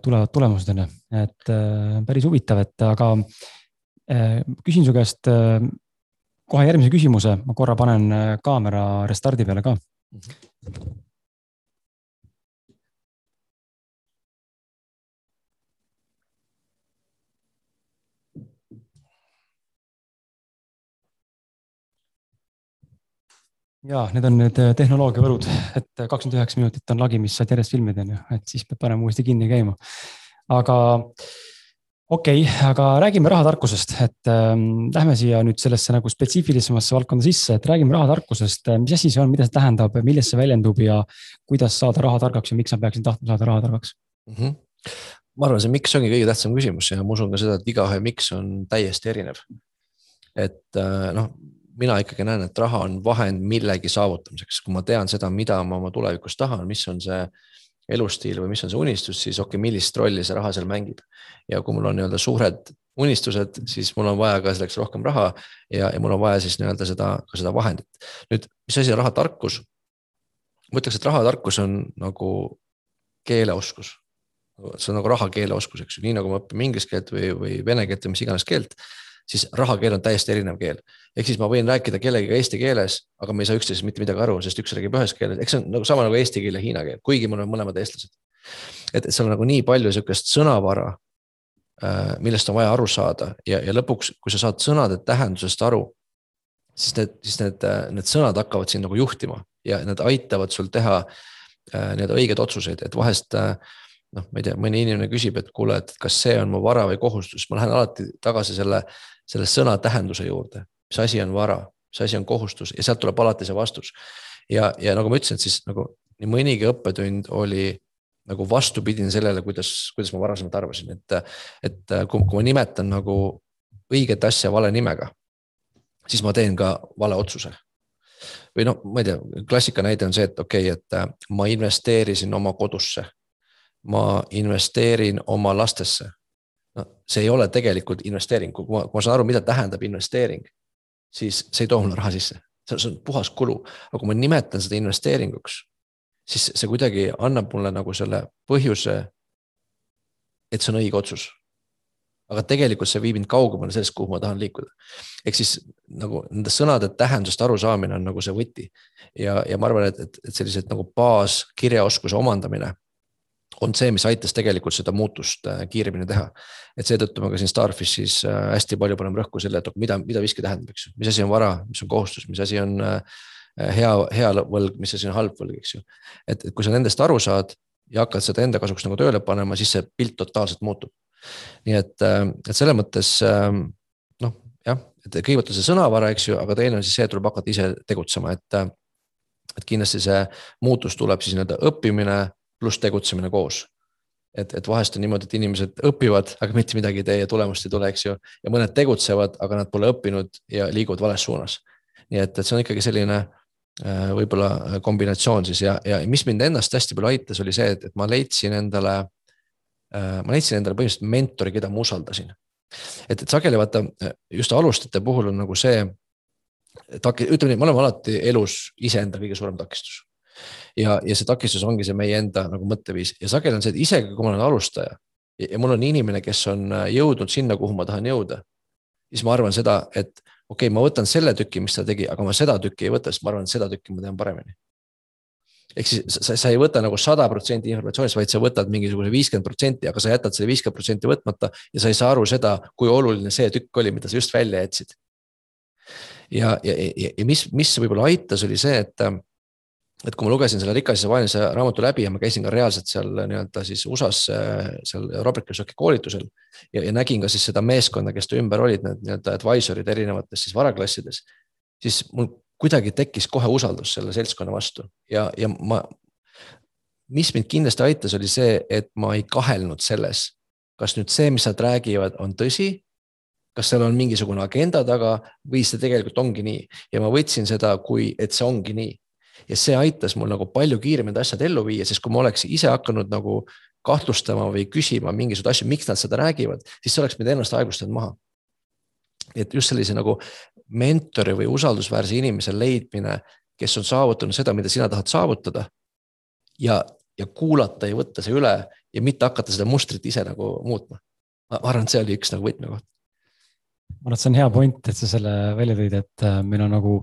tulevad ju, et päris huvitav, et aga küsin su käest kohe järgmise küsimuse, ma korra panen kaamera restardi peale ka ja need on need äh, tehnoloogia võlud, et äh, kakskümmend üheksa minutit on lagi, mis saad järjest filmida, on ju, et siis peab panema uuesti kinni käima. aga okei okay,, aga räägime rahatarkusest, et ähm, lähme siia nüüd sellesse nagu spetsiifilisemasse valdkonda sisse, et räägime rahatarkusest, mis asi see on, mida see tähendab, millest see väljendub ja kuidas saada rahatargaks ja miks ma peaksin tahtma saada rahatargaks mm? -hmm. ma arvan, see miks ongi kõige tähtsam küsimus ja ma usun ka seda, et igaühe miks on täiesti erinev. et äh, noh mina ikkagi näen, et raha on vahend millegi saavutamiseks, kui ma tean seda, mida ma oma tulevikus tahan, mis on see elustiil või mis on see unistus, siis okei okay,, millist rolli see raha seal mängib. ja kui mul on nii-öelda suured unistused, siis mul on vaja ka selleks rohkem raha ja, ja mul on vaja siis nii-öelda seda, ka seda vahendit. nüüd, mis asi on rahatarkus? ma ütleks, et rahatarkus on nagu keeleoskus. see on nagu raha keeleoskus, eks ju, nii nagu me õpime inglise keelt või, või vene keelt või mis iganes keelt siis rahakeel on täiesti erinev keel. ehk siis ma võin rääkida kellegagi eesti keeles, aga me ei saa üksteisest mitte midagi aru, sest üks räägib ühes keeles, eks see on nagu sama nagu eesti keel ja hiina keel, kuigi me oleme mõlemad eestlased. et seal on nagu nii palju sihukest sõnavara, äh, millest on vaja aru saada ja, ja lõpuks, kui sa saad sõnade tähendusest aru, siis need, siis need, need sõnad hakkavad sind nagu juhtima ja need aitavad sul teha äh, nii-öelda õigeid otsuseid, et vahest äh, noh, ma ei tea, mõni inimene küsib, et kuule, et kas see on mu vara või kohustus, ma lähen alati tagasi selle selle sõna tähenduse juurde, mis asi on vara, mis asi on kohustus ja sealt tuleb alati see vastus. ja, ja nagu ma ütlesin, et siis nagu nii mõnigi õppetund oli nagu vastupidine sellele, kuidas, kuidas ma varasemalt arvasin, et, et kui, kui ma nimetan nagu õiget asja vale nimega, siis ma teen ka vale otsuse. või noh, ma ei tea, klassika näide on see, et okei okay,, et ma investeerisin oma kodusse. ma investeerin oma lastesse no see ei ole tegelikult investeering, kui ma, kui ma saan aru, mida tähendab investeering, siis see ei too mulle raha sisse, see on puhas kulu, aga kui ma nimetan seda investeeringuks, siis see kuidagi annab mulle nagu selle põhjuse, et see on õige otsus. aga tegelikult see viib mind kaugemale sellest, kuhu ma tahan liikuda. ehk siis nagu nende sõnade tähendust arusaamine on nagu see võti ja, ja ma arvan, et, et, et sellised nagu baaskirjaoskuse omandamine on see, mis aitas tegelikult seda muutust äh, kiiremini teha. et seetõttu me ka siin Starfishis äh, hästi palju paneme rõhku selle, et mida, mida viski tähendab, eks ju, mis asi on vara, mis on kohustus, mis asi on äh, hea, hea võlg, mis asi on halb võlg, eks ju. et, et kui sa nendest aru saad ja hakkad seda enda kasuks nagu tööle panema, siis see pilt totaalselt muutub. nii et, et selles mõttes ähm, noh, jah, et kõigepealt on see sõnavara, eks ju, aga teine on siis see, et tuleb hakata ise tegutsema, et et kindlasti see muutus tuleb siis nii-öelda õppimine pluss tegutsemine koos. et, et vahest on niimoodi, et inimesed õpivad, aga mitte midagi ei tee ja tulemust ei tule, eks ju. ja mõned tegutsevad, aga nad pole õppinud ja liiguvad vales suunas. nii et, et see on ikkagi selline äh, võib-olla kombinatsioon siis ja, ja mis mind ennast hästi palju aitas, oli see, et, ma leidsin endale, äh, ma leidsin endale põhimõtteliselt mentori, keda ma usaldasin. et, et sageli vaata just alustajate puhul on nagu see, ütleme nii, me oleme alati elus iseenda kõige suurem takistus ja, ja see takistus ongi see meie enda nagu mõtteviis ja sageli on see, et isegi kui ma olen alustaja ja, ja mul on inimene, kes on äh, jõudnud sinna, kuhu ma tahan jõuda. siis ma arvan seda, et okei okay,, ma võtan selle tüki, mis ta tegi, aga ma seda tükki ei võta, sest ma arvan, et seda tükki ma tean paremini ehk siis sa, sa ei võta nagu sada protsenti informatsioonist, vaid sa võtad mingisuguse viiskümmend protsenti, aga sa jätad selle viiskümmend protsenti võtmata ja sa ei saa aru seda, kui oluline see tükk oli, mida sa just välja jätsid. ja, ja, ja, ja mis, mis võib-olla aitas, oli see, et et kui ma lugesin selle Rikas ja vaenlase raamatu läbi ja ma käisin ka reaalselt seal nii-öelda siis USA-s seal Robert Kiyosaki koolitusel. ja, ja nägin ka siis seda meeskonda, kes ta ümber olid, need nii-öelda advisor'id erinevates siis varaklassides. siis mul kuidagi tekkis kohe usaldus selle seltskonna vastu ja, ja ma. mis mind kindlasti aitas, oli see, et ma ei kahelnud selles, kas nüüd see, mis nad räägivad, on tõsi kas seal on mingisugune agenda taga või see tegelikult ongi nii ja ma võtsin seda, kui, et see ongi nii ja see aitas mul nagu palju kiiremini asjad ellu viia, sest kui ma oleks ise hakanud nagu kahtlustama või küsima mingisuguseid asju, miks nad seda räägivad, siis see oleks meid ennast aeglustanud maha. et just sellise nagu mentori või usaldusväärse inimese leidmine, kes on saavutanud seda, mida sina tahad saavutada. ja, ja kuulata ja võtta see üle ja mitte hakata seda mustrit ise nagu muutma. ma arvan, et see oli üks nagu võtmekoht. ma arvan, et see on hea point, et sa selle välja tõid, et äh, meil on nagu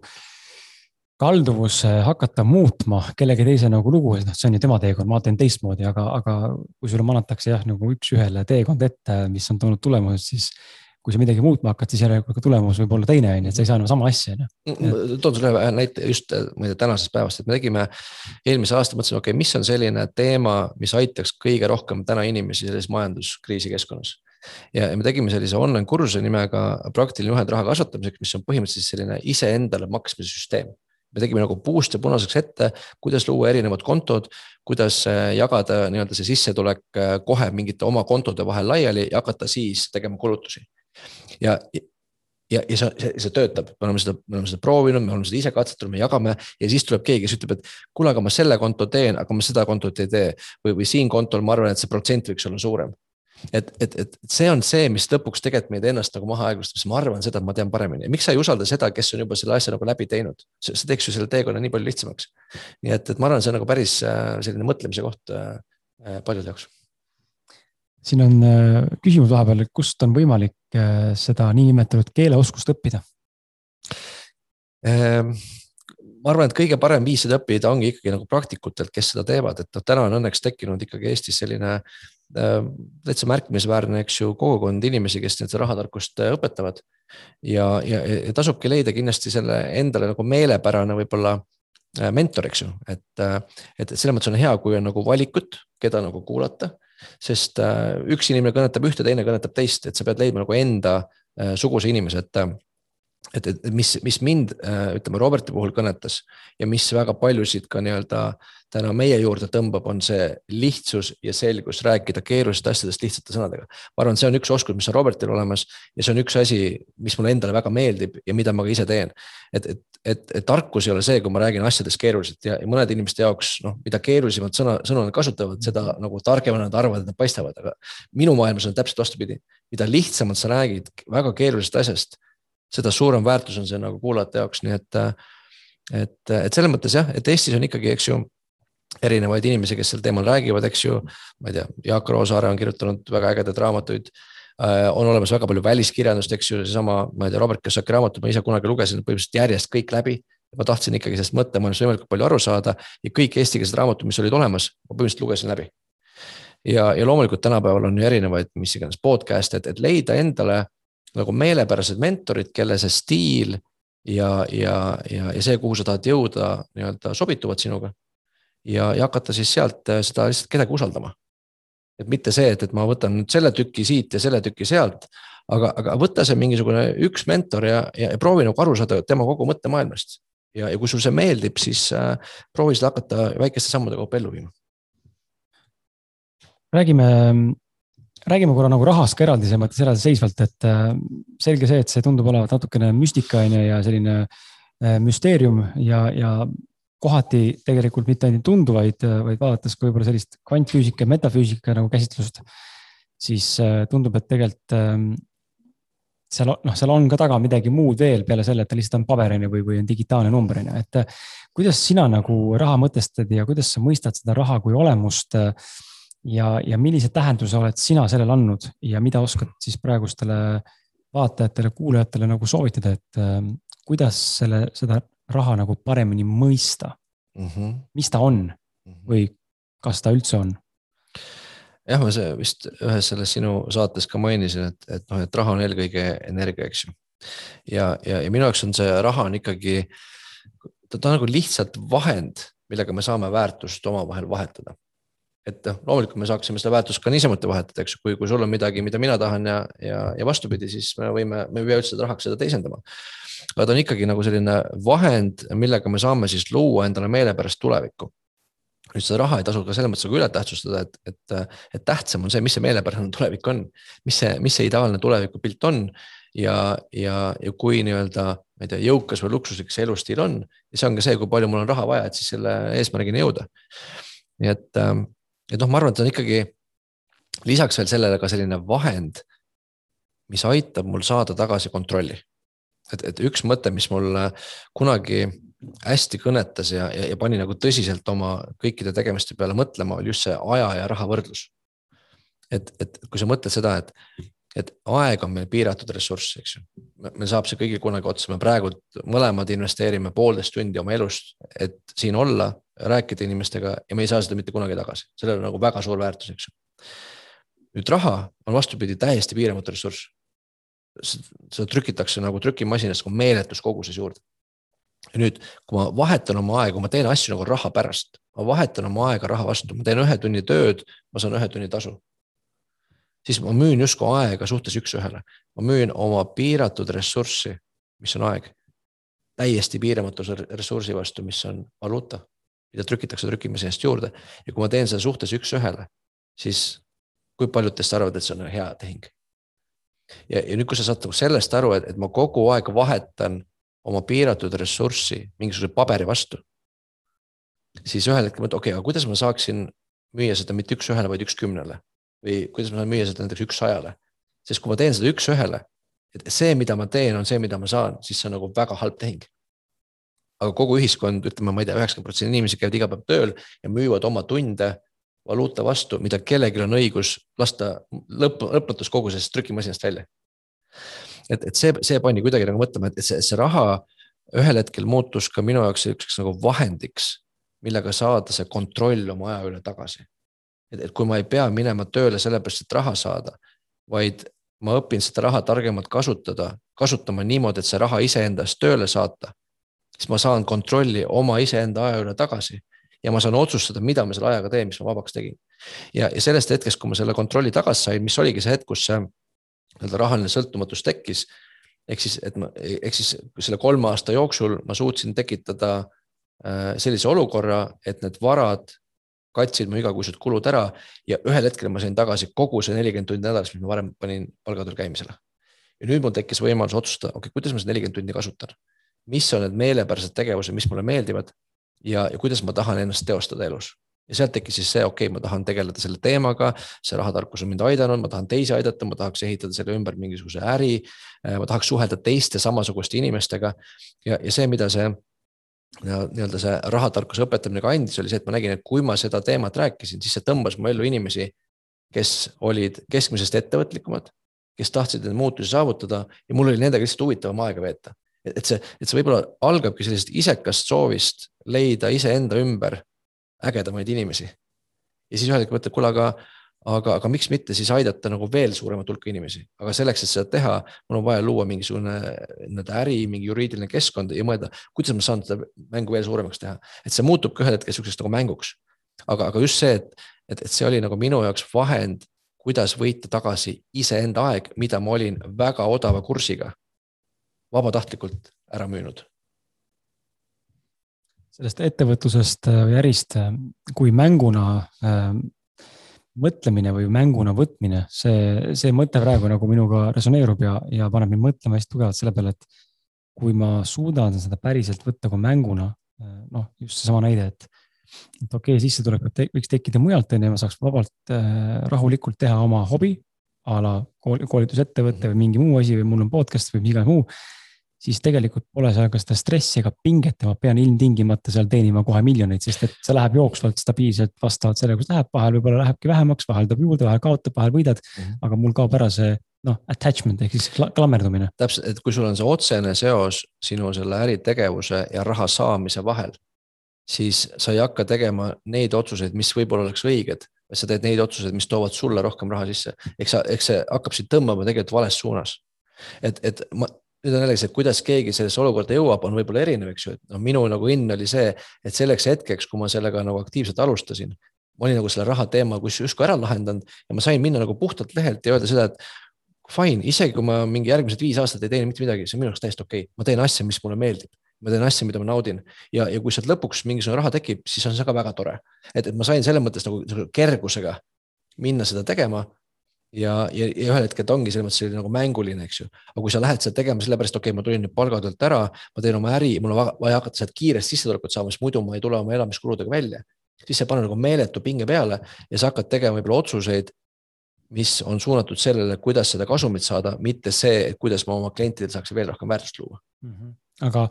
kalduvus hakata muutma kellegi teise nagu lugu, noh, see on ju tema teekond, ma teen teistmoodi, aga, aga kui sulle manatakse jah, nagu üks-ühele teekond ette, mis on toonud tulemused, siis kui sa midagi muutma hakkad, siis järelikult ka tulemus võib olla teine, on ju, et sa ei saa enam sama asja, on ju. toon sulle ühe näite just, ma ei tea, tänasest päevast, et me tegime eelmise aasta, mõtlesime, okei okay,, mis on selline teema, mis aitaks kõige rohkem täna inimesi selles majanduskriisi keskkonnas ja me tegime sellise online kursuse nimega praktiline juhend raha kasvatamiseks, mis on põhimõtteliselt selline iseendale maksmise süsteem me tegime nagu puust ja punaseks ette, kuidas luua erinevad kontod, kuidas äh, jagada nii-öelda see sissetulek äh, kohe mingite oma kontode vahel laiali ja hakata siis tegema kulutusi. ja, ja, ja see, see, see töötab, me oleme seda, me oleme seda proovinud, me oleme seda ise katsetanud, me jagame ja siis tuleb keegi, kes ütleb, et kuule, aga ma selle konto teen, aga ma seda kontot ei tee. või, või siin kontol ma arvan, et see protsent võiks olla suurem et, et, et see on see, mis lõpuks tegelikult meid ennast nagu maha aeglustab, sest ma arvan seda, et ma tean paremini. miks sa ei usalda seda, kes on juba selle asja nagu läbi teinud, see teeks ju selle teekonna nii palju lihtsamaks. nii et, et ma arvan, see on nagu päris äh, selline mõtlemise koht äh, äh, paljude jaoks. siin on küsimus vahepeal, kust on võimalik seda niinimetatud keeleoskust õppida? Ehm, ma arvan, et kõige parem viis seda õppida ongi ikkagi nagu praktikutelt, kes seda teevad, et noh, täna on õnneks tekkinud ikkagi Eestis selline Äh, täitsa märkimisväärne, eks ju, kogukond inimesi, kes nüüd rahatarkust äh, õpetavad. ja, ja, ja tasubki leida kindlasti selle endale nagu meelepärane võib-olla äh, mentor, eks ju, et, et selles mõttes on hea, kui on nagu valikut, keda nagu kuulata. sest üks inimene kõnetab ühte, teine kõnetab teist, et sa pead leidma nagu enda suguse inimese, et et, et mis, mis mind ütleme Roberti puhul kõnetas ja mis väga paljusid ka nii-öelda täna meie juurde tõmbab, on see lihtsus ja selgus rääkida keerulistest asjadest lihtsate sõnadega. ma arvan, see on üks oskus, mis on Robertil olemas ja see on üks asi, mis mulle endale väga meeldib ja mida ma ka ise teen. et, et, et, et tarkus ei ole see, kui ma räägin asjadest keeruliselt ja, ja mõnede inimeste jaoks noh, mida keerulisemad sõna, sõnu nad kasutavad, seda nagu targemana nad arvavad, et nad paistavad, aga minu maailmas on täpselt vastupidi. mida lihtsamalt sa räägid väga keerulisest asjast seda suurem väärtus on see nagu kuulajate jaoks, nii et, et, et selles mõttes jah, et Eestis on ikkagi, eks ju erinevaid inimesi, kes sel teemal räägivad, eks ju. ma ei tea, Jaak Roosaare on kirjutanud väga ägedaid raamatuid. Äh, on olemas väga palju väliskirjandust, eks ju, seesama, ma ei tea, Robert Kiyosaki raamatut ma ise kunagi lugesin põhimõtteliselt järjest kõik läbi. ma tahtsin ikkagi sellest mõttemaailmast võimalikult palju aru saada ja kõik eestikeelsed raamatud, mis olid olemas, ma põhimõtteliselt lugesin läbi. ja, ja loomulikult tänapäeval on ju erinevaid, mis iganes podcast'e, et, et leida endale nagu meelepärased mentorid, kelle see stiil ja, ja, ja, ja see, kuhu sa tahad jõuda, nii-öelda sobituvad sinuga. ja, ja hakata siis sealt äh, seda lihtsalt kedagi usaldama. et mitte see, et, et ma võtan nüüd selle tüki siit ja selle tüki sealt, aga, aga võta see mingisugune üks mentor ja, ja, ja proovi nagu aru saada tema kogu mõttemaailmast. ja, ja kui sul see meeldib, siis äh, proovi seda hakata väikeste sammude kaupa ellu viima. räägime räägime korra nagu rahast ka eraldisemalt ja eraldiseisvalt, et äh, selge see, et see tundub olevat natukene müstika on ju ja selline äh, müsteerium ja, ja kohati tegelikult mitte ainult tundu, vaid, vaid vaadates ka võib-olla sellist kvantfüüsika ja metafüüsika nagu käsitlust, siis äh, tundub, et tegelikult ähm, seal noh, seal on ka taga midagi muud veel peale selle, et ta lihtsalt on paberine või, või on digitaalne number on ju, et kuidas sina nagu raha mõtestad ja kuidas sa mõistad seda raha kui olemust äh, ja, ja millise tähenduse oled sina sellele andnud ja mida oskad siis praegustele vaatajatele, kuulajatele nagu soovitada, et äh, kuidas selle, seda raha nagu paremini mõista mm? -hmm. mis ta on mhm. või kas ta üldse on? jah, ma vist ühes selles sinu saates ka mainisin, et, et noh, et raha on eelkõige energia, eks ju. ja, ja, ja minu jaoks on see raha on ikkagi, ta on nagu lihtsalt vahend, millega me saame väärtust omavahel vahetada et noh, loomulikult me saaksime seda väärtust ka niisamuti vahetada, eks ju, kui, kui sul on midagi, mida mina tahan ja, ja, ja vastupidi, siis me võime, me ei pea üldse rahaks seda teisendama. aga ta on ikkagi nagu selline vahend, millega me saame siis luua endale meelepärast tulevikku. nüüd seda raha ei tasu ka selles mõttes nagu üle tähtsustada, et, et, et tähtsam on see, mis see meelepärane tulevik on. mis see, mis see ideaalne tulevikupilt on ja, ja, ja kui nii-öelda, ma ei tea, jõukas või luksuslik see elustiil on. ja see on ka see, kui palju mul on raha vaja, et siis selle eesmärgini jõuda. nii et ähm, et noh, ma arvan, et on ikkagi lisaks veel sellele ka selline vahend, mis aitab mul saada tagasi kontrolli. et, et üks mõte, mis mul kunagi hästi kõnetas ja, ja, ja pani nagu tõsiselt oma kõikide tegemiste peale mõtlema, oli just see aja ja raha võrdlus. et, et kui sa mõtled seda, et, et aeg on meil piiratud ressurss, eks ju. meil saab see kõigil kunagi otsa, me praegu mõlemad investeerime poolteist tundi oma elust, et siin olla, rääkida inimestega ja me ei saa seda mitte kunagi tagasi, sellel on nagu väga suur väärtus, eks ju. nüüd raha on vastupidi täiesti piiramatu ressurss. seda trükitakse nagu trükimasinas nagu meeletus koguses juurde. ja nüüd, kui ma vahetan oma aega, ma teen asju nagu raha pärast, ma vahetan oma aega raha vastu, ma teen ühe tunni tööd, ma saan ühe tunni tasu siis ma müün justkui aega suhtes üks-ühele. ma müün oma piiratud ressurssi, mis on aeg, täiesti piiramatu ressursi vastu, mis on valuuta, mida trükitakse trükimasinast juurde ja kui ma teen seda suhtes üks-ühele, siis kui paljud teist arvavad, et see on hea tehing? ja, ja nüüd, kui sa saad nagu sellest aru, et, et ma kogu aeg vahetan oma piiratud ressurssi mingisuguse paberi vastu, siis ühel hetkel mõtled, okei okay,, aga kuidas ma saaksin müüa seda mitte üks-ühele, vaid üks-kümnele või kuidas ma saan müüa seda näiteks üks-sajale. sest kui ma teen seda üks-ühele, et see, mida ma teen, on see, mida ma saan, siis see on nagu väga halb tehing. Aga kogu ühiskond, ütleme, ma ei tea, üheksakümmend protsenti inimesi käivad iga päev tööl ja müüvad oma tunde valuuta vastu, mida kellelgi on õigus lasta lõpp, lõpmatus koguses trükimasinast välja. et, et see, see pani kuidagi nagu mõtlema, et see, see raha ühel hetkel muutus ka minu jaoks selliseks nagu vahendiks, millega saada see kontroll oma aja üle tagasi et, et kui ma ei pea minema tööle sellepärast, et raha saada, vaid ma õpin seda raha targemalt kasutada, kasutama niimoodi, et see raha iseendast tööle saata, siis ma saan kontrolli oma iseenda aja üle tagasi ja ma saan otsustada, mida ma selle ajaga teen, mis ma vabaks tegin. ja, ja sellest hetkest, kui ma selle kontrolli tagasi sain, mis oligi see hetk, kus see nii-öelda rahaline sõltumatus tekkis. ehk siis, et ma, ehk siis selle kolme aasta jooksul ma suutsin tekitada äh, sellise olukorra, et need varad katsid mu igakuised kulud ära ja ühel hetkel ma sain tagasi kogu see nelikümmend tundi nädalas, mis ma varem panin palgatööl käimisele. ja nüüd mul tekkis võimalus otsustada, okei okay,, kuidas ma seda nelikümmend tundi kasutan. Mis on need meelepärased tegevused, mis mulle meeldivad ja, ja kuidas ma tahan ennast teostada elus ja sealt tekkis siis see, okei okay,, ma tahan tegeleda selle teemaga, see rahatarkus on mind aidanud, ma tahan teisi aidata, ma tahaks ehitada selle ümber mingisuguse äri. ma tahaks suhelda teiste samasuguste inimestega ja, ja see, mida see nii-öelda see rahatarkuse õpetamine ka andis, oli see, et ma nägin, et kui ma seda teemat rääkisin, siis see tõmbas mu ellu inimesi, kes olid keskmisest ettevõtlikumad, kes tahtsid neid muutusi saavutada ja mul oli nendega lihtsalt huvitavam aega veeta. Et see, et see võib-olla algabki sellisest isekast soovist leida iseenda ümber ägedamaid inimesi. ja siis ühel hetkel mõtled, kuule, aga aga, aga miks mitte siis aidata nagu veel suuremat hulka inimesi, aga selleks, et seda teha, mul on vaja luua mingisugune nii-öelda äri, mingi juriidiline keskkond ja mõelda, kuidas ma saan seda mängu veel suuremaks teha, et see muutub ka ühel hetkel sihukeseks nagu mänguks. aga, aga just see, et, et, et see oli nagu minu jaoks vahend, kuidas võita tagasi iseenda aeg, mida ma olin väga odava kursiga vabatahtlikult ära müünud. Sellest ettevõtlusest või ärist kui mänguna mõtlemine või mänguna võtmine, see, see mõte praegu nagu minuga resoneerub ja, ja paneb mind mõtlema hästi tugevalt selle peale, et kui ma suudan seda päriselt võtta kui mänguna, noh, just seesama näide, et, et okei okay,, sissetulekut te, võiks tekkida mujalt, on ju, ma saaks vabalt äh, rahulikult teha oma hobi a la koolitusettevõte või mingi muu asi või mul on podcast või mis iganes muu siis tegelikult pole seal ka seda stressi ega pinget ja ma pean ilmtingimata seal teenima kohe miljoneid, sest et see läheb jooksvalt stabiilselt vastavalt sellele, kus läheb, vahel võib-olla lähebki vähemaks, vahel tuleb juurde, vahel kaotab, vahel võidad mm. -hmm. aga mul kaob ära see noh, attachment ehk siis klammerdumine. täpselt, et kui sul on see otsene seos sinu selle äritegevuse ja raha saamise vahel, siis sa ei hakka tegema neid otsuseid, mis võib-olla oleks õiged, sa teed neid otsuseid, mis toovad sulle rohkem raha sisse. eks sa, eks see hakkab sind tõmbama tegelikult vales suunas. et, et ma, nüüd on jällegi see, kuidas keegi sellesse olukorda jõuab, on võib-olla erinev, eks ju, et noh, minu nagu õnn oli see, et selleks hetkeks, kui ma sellega nagu aktiivselt alustasin, ma olin nagu selle raha teema kus justkui ära lahendanud ja ma sain minna nagu puhtalt lehelt ja öelda seda, et fine, isegi kui ma mingi järgmised viis aastat ei teeni mitte midagi, see on minu jaoks täiesti okei okay., ma teen asja, mis mulle meeldib ma teen asja, mida ma naudin ja, ja kui sealt lõpuks mingisugune raha tekib, siis on see ka väga tore. et, et ma sain selles mõttes nagu kergusega minna seda tegema ja, ja, ja ühel hetkel ta ongi selles mõttes selline nagu mänguline, eks ju. aga kui sa lähed seda tegema sellepärast, okei okay,, ma tulin nüüd palgatöölt ära, ma teen oma äri, mul on vaja hakata sealt kiiresti sissetulekut saama, sest muidu ma ei tule oma elamiskuludega välja. siis see paneb nagu meeletu pinge peale ja sa hakkad tegema võib-olla otsuseid, mis on suunatud sellele, kuidas seda kasumit saada, mitte see, kuidas ma oma klientidele saaksin veel rohkem väärtust luua mm. -hmm aga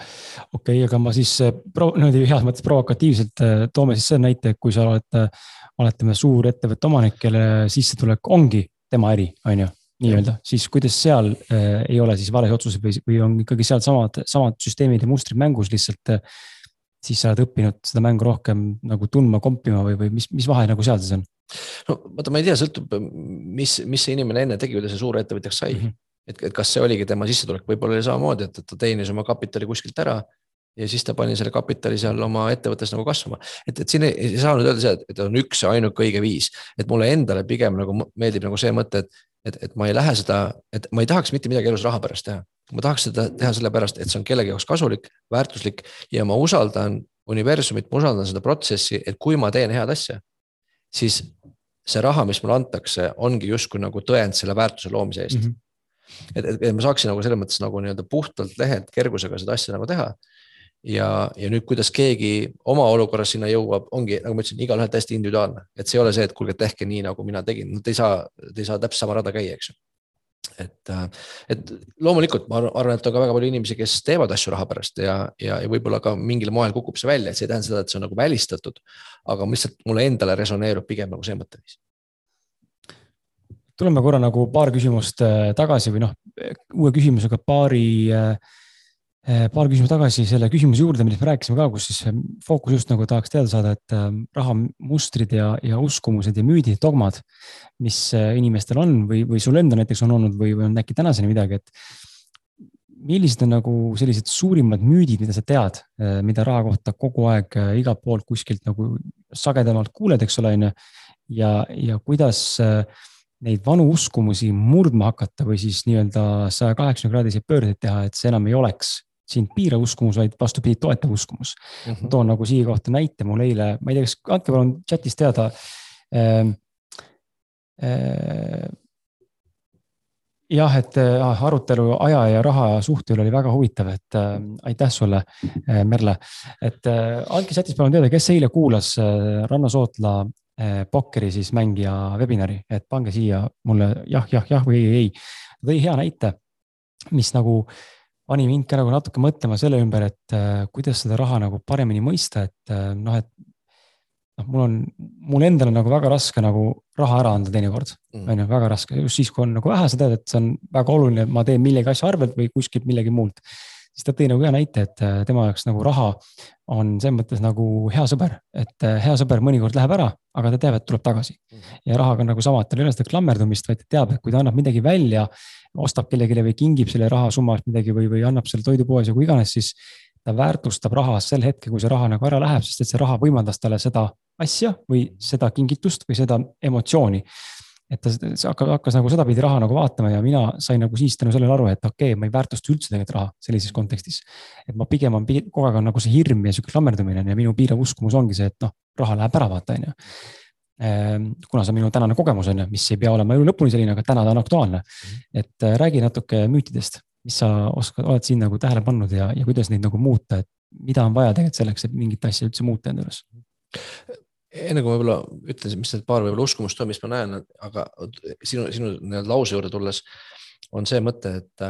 okei okay,, aga ma siis äh, niimoodi heas mõttes provokatiivselt äh, toome siis selle näite, et kui sa oled, äh, oletame, suur ettevõtte omanik, kelle sissetulek ongi tema äri, on ju, nii-öelda, siis kuidas seal äh, ei ole siis vales otsuseid või, või on ikkagi seal samad, samad süsteemid ja mustrid mängus lihtsalt äh, siis sa oled õppinud seda mängu rohkem nagu tundma, kompima või, või mis, mis vahe nagu seal siis on? no vaata, ma ei tea, sõltub, mis, mis see inimene enne tegi, kui ta suure ettevõtjaks sai mm. -hmm. et, et kas see oligi tema sissetulek, võib-olla oli samamoodi, et, et ta teenis oma kapitali kuskilt ära ja siis ta pani selle kapitali seal oma ettevõttes nagu kasvama. et, et siin ei, ei saa nüüd öelda seda, et on üks ja ainuke õige viis, et mulle endale pigem nagu meeldib nagu see mõte, et, et, et ma ei lähe seda, et ma ei tahaks mitte midagi elus raha pärast teha. ma tahaks seda teha sellepärast, et see on kellegi jaoks kasulik, väärtuslik ja ma usaldan universumit, ma usaldan seda protsessi, et kui ma teen head asja, siis see raha, mis mulle antakse, ongi justkui nagu tõend selle väärtuse loomise eest mm. -hmm. et, et, et ma saaksin nagu selles mõttes nagu nii-öelda puhtalt lehelt kergusega seda asja nagu teha ja, ja nüüd, kuidas keegi oma olukorras sinna jõuab, ongi nagu ma ütlesin, igalühel täiesti individuaalne, et see ei ole see, et kuulge, tehke nii, nagu mina tegin, no te ei saa, te ei saa täpselt sama rada käia, eks ju. et, äh, et loomulikult ma arvan, et on ka väga palju inimesi, kes teevad asju raha pärast ja, ja, ja võib-olla ka mingil moel kukub see välja, et see ei tähenda seda, et see on nagu välistatud. aga lihtsalt mulle endale resoneerub pigem nagu see mõtteviis tuleme korra nagu paar küsimust äh, tagasi või noh, uue küsimusega paari äh, Eh, paar küsimust tagasi selle küsimuse juurde, millest me rääkisime ka, kus siis fookus just nagu tahaks teada saada, et äh, rahamustrid ja, ja uskumused ja müüdid, dogmad, mis inimestel on või, või sul endal näiteks on olnud või, või on äkki tänaseni midagi, et millised on nagu sellised suurimad müüdid, mida sa tead, mida raha kohta kogu aeg igalt poolt kuskilt nagu sagedamalt kuuled, eks ole, on ju. ja, ja kuidas neid vanu uskumusi murdma hakata või siis nii-öelda saja kaheksakümne kraadiseid pöördeid teha, et see enam ei oleks sind piirav uskumus, vaid vastupidi, toetav uskumus mm. -hmm. toon nagu siia kohta näite, mul eile, ma ei tea, kas andke palun chat'is teada äh,. Äh, jah, et äh, arutelu aja ja raha suhte üle oli väga huvitav, et äh, aitäh sulle äh,, Merle. et äh, andke chat'is palun teada, kes eile kuulas äh, Ranno Sootla äh, pokkeri siis mängija webinari, et pange siia mulle jah, jah, jah või ei, ei. ta tõi hea näite, mis nagu äh, pani mind ka nagu natuke mõtlema selle ümber, et äh, kuidas seda raha nagu paremini mõista, et äh, noh, et noh, mul on, mul endal on nagu väga raske nagu raha ära anda teinekord mm., on ju, väga raske, just siis, kui on nagu vähe, sa tead, et see on väga oluline, et ma teen millegi asja arvelt või kuskilt millegi muult. siis ta tõi nagu hea näite, et äh, tema jaoks nagu raha on selles mõttes nagu hea sõber, et äh, hea sõber mõnikord läheb ära, aga ta teab, et tuleb tagasi. Mm. ja rahaga on nagu sama, et tal ei ole seda klammerdumist, vaid ta teab, et kui ta annab midagi välja, ostab kellelegi või kingib selle rahasumma eest midagi või, või annab selle toidupoes ja kui iganes, siis ta väärtustab raha sel hetkel, kui see raha nagu ära läheb, sest et see raha võimaldas talle seda asja või seda kingitust või seda emotsiooni et ta hakkas, hakkas nagu sedapidi raha nagu vaatama ja mina sain nagu siis tänu sellele aru, et okei okay,, ma ei väärtusta üldse tegelikult raha sellises kontekstis. et ma pigem on, kogu aeg on nagu see hirm ja sihuke klammerdumine ja minu piirav uskumus ongi see, et noh, raha läheb ära, vaata, on ju. Ehm, kuna see on minu tänane kogemus, on ju, mis ei pea olema elu lõpuni selline, aga täna ta on aktuaalne. et äh, räägi natuke müütidest, mis sa oskad, oled siin nagu tähele pannud ja, ja kuidas neid nagu muuta, et mida on vaja tegelikult selleks, et mingit asja üldse muuta enda juures? enne kui ma võib-olla ütlen, mis need paar võib-olla uskumust on, mis ma näen, aga sinu, sinu lause juurde tulles on see mõte, et,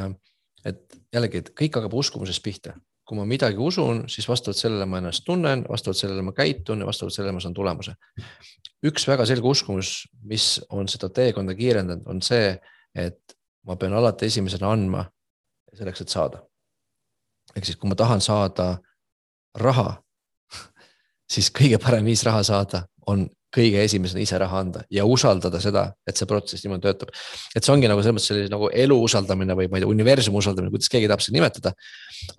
et jällegi, et kõik hakkab uskumusest pihta. Kui ma midagi usun, siis vastavalt sellele ma ennast tunnen, vastavalt sellele ma käitun ja vastavalt sellele ma saan tulemuse. üks väga selge uskumus, mis on seda teekonda kiirendanud, on see, et ma pean alati esimesena andma selleks, et saada. ehk siis, kui ma tahan saada raha siis kõige parem viis raha saada on kõige esimesena ise raha anda ja usaldada seda, et see protsess niimoodi töötab. et see ongi nagu selles mõttes sellise nagu elu usaldamine või ma ei tea, universumi usaldamine, kuidas keegi tahab seda nimetada.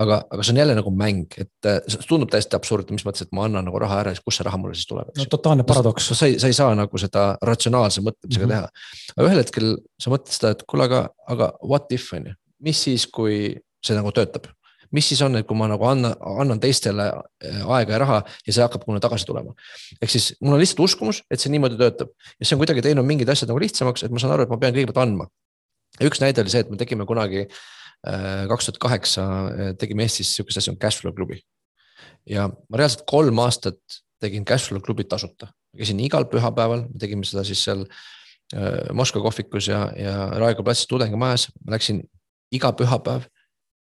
aga, aga see on jälle nagu mäng, et äh, see tundub täiesti absurdne, mis mõttes, et ma annan nagu raha ära, siis kust see raha mulle siis tuleb? no totaalne paradoks. sa ei, sa ei saa nagu seda ratsionaalse mõtlemisega mm -hmm. teha. aga ühel hetkel sa mõtled seda, et kuule, aga, aga what if on ju, mis siis, kui see nagu töötab mis siis on, et kui ma nagu annan, annan teistele äh, aega ja raha ja see hakkab mulle tagasi tulema. ehk siis mul on lihtsalt uskumus, et see niimoodi töötab ja see on kuidagi teinud mingid asjad nagu lihtsamaks, et ma saan aru, et ma pean kõigepealt andma. üks näide oli see, et me tegime kunagi äh, kaks tuhat kaheksa äh, tegime Eestis sihukest asja nagu Cashflow klubi. ja ma reaalselt kolm aastat tegin Cashflow klubi tasuta, käisin igal pühapäeval, tegime seda siis seal Moskva kohvikus ja, ja Raekoja platsis tudengimajas, ma läksin iga pühapäev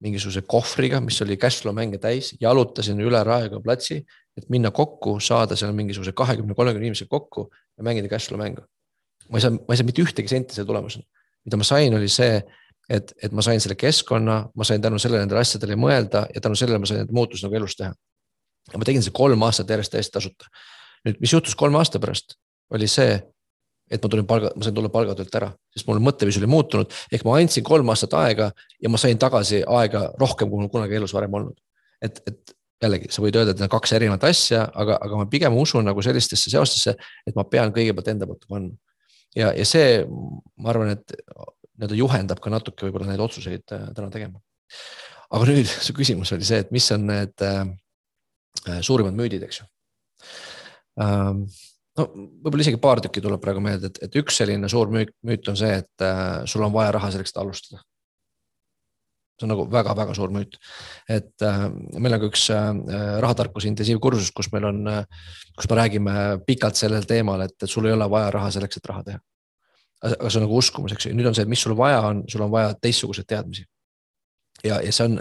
mingisuguse kohvriga, mis oli cashflow mänge täis, jalutasin üle Raekoja platsi, et minna kokku, saada seal mingisuguse kahekümne, kolmekümne inimesega kokku ja mängida cashflow mängu. ma ei saa, ma ei saa mitte ühtegi senti selle tulemusena. mida ma sain, oli see, et, et ma sain selle keskkonna, ma sain tänu sellele nendele asjadele mõelda ja tänu sellele ma sain need muutusi nagu elus teha. ja ma tegin seda kolm aastat järjest täiesti tasuta. nüüd, mis juhtus kolme aasta pärast, oli see, et ma tulin palga, ma sain tulla palgatöölt ära, sest mul mõtteviis oli muutunud, ehk ma andsin kolm aastat aega ja ma sain tagasi aega rohkem, kui mul kunagi elus varem olnud. et, et jällegi, sa võid öelda, et need on kaks erinevat asja, aga, aga ma pigem usun nagu sellistesse seostesse, et ma pean kõigepealt enda poolt panna. ja, ja see, ma arvan, et nii-öelda juhendab ka natuke võib-olla neid otsuseid äh, täna tegema. aga nüüd su küsimus oli see, et mis on need äh, suurimad müüdid, eks ju ähm, no võib-olla isegi paar tükki tuleb praegu meelde, et, et üks selline suur müük, müüt on see, et äh, sul on vaja raha selleks, et alustada. see on nagu väga-väga suur müüt, et äh, meil on ka üks äh, rahatarkuse intensiivkursus, kus meil on äh,, kus me räägime pikalt sellel teemal, et, et sul ei ole vaja raha selleks, et raha teha aga see on nagu uskumus, eks ju, nüüd on see, et mis sul vaja on, sul on vaja teistsuguseid teadmisi. ja, ja see on,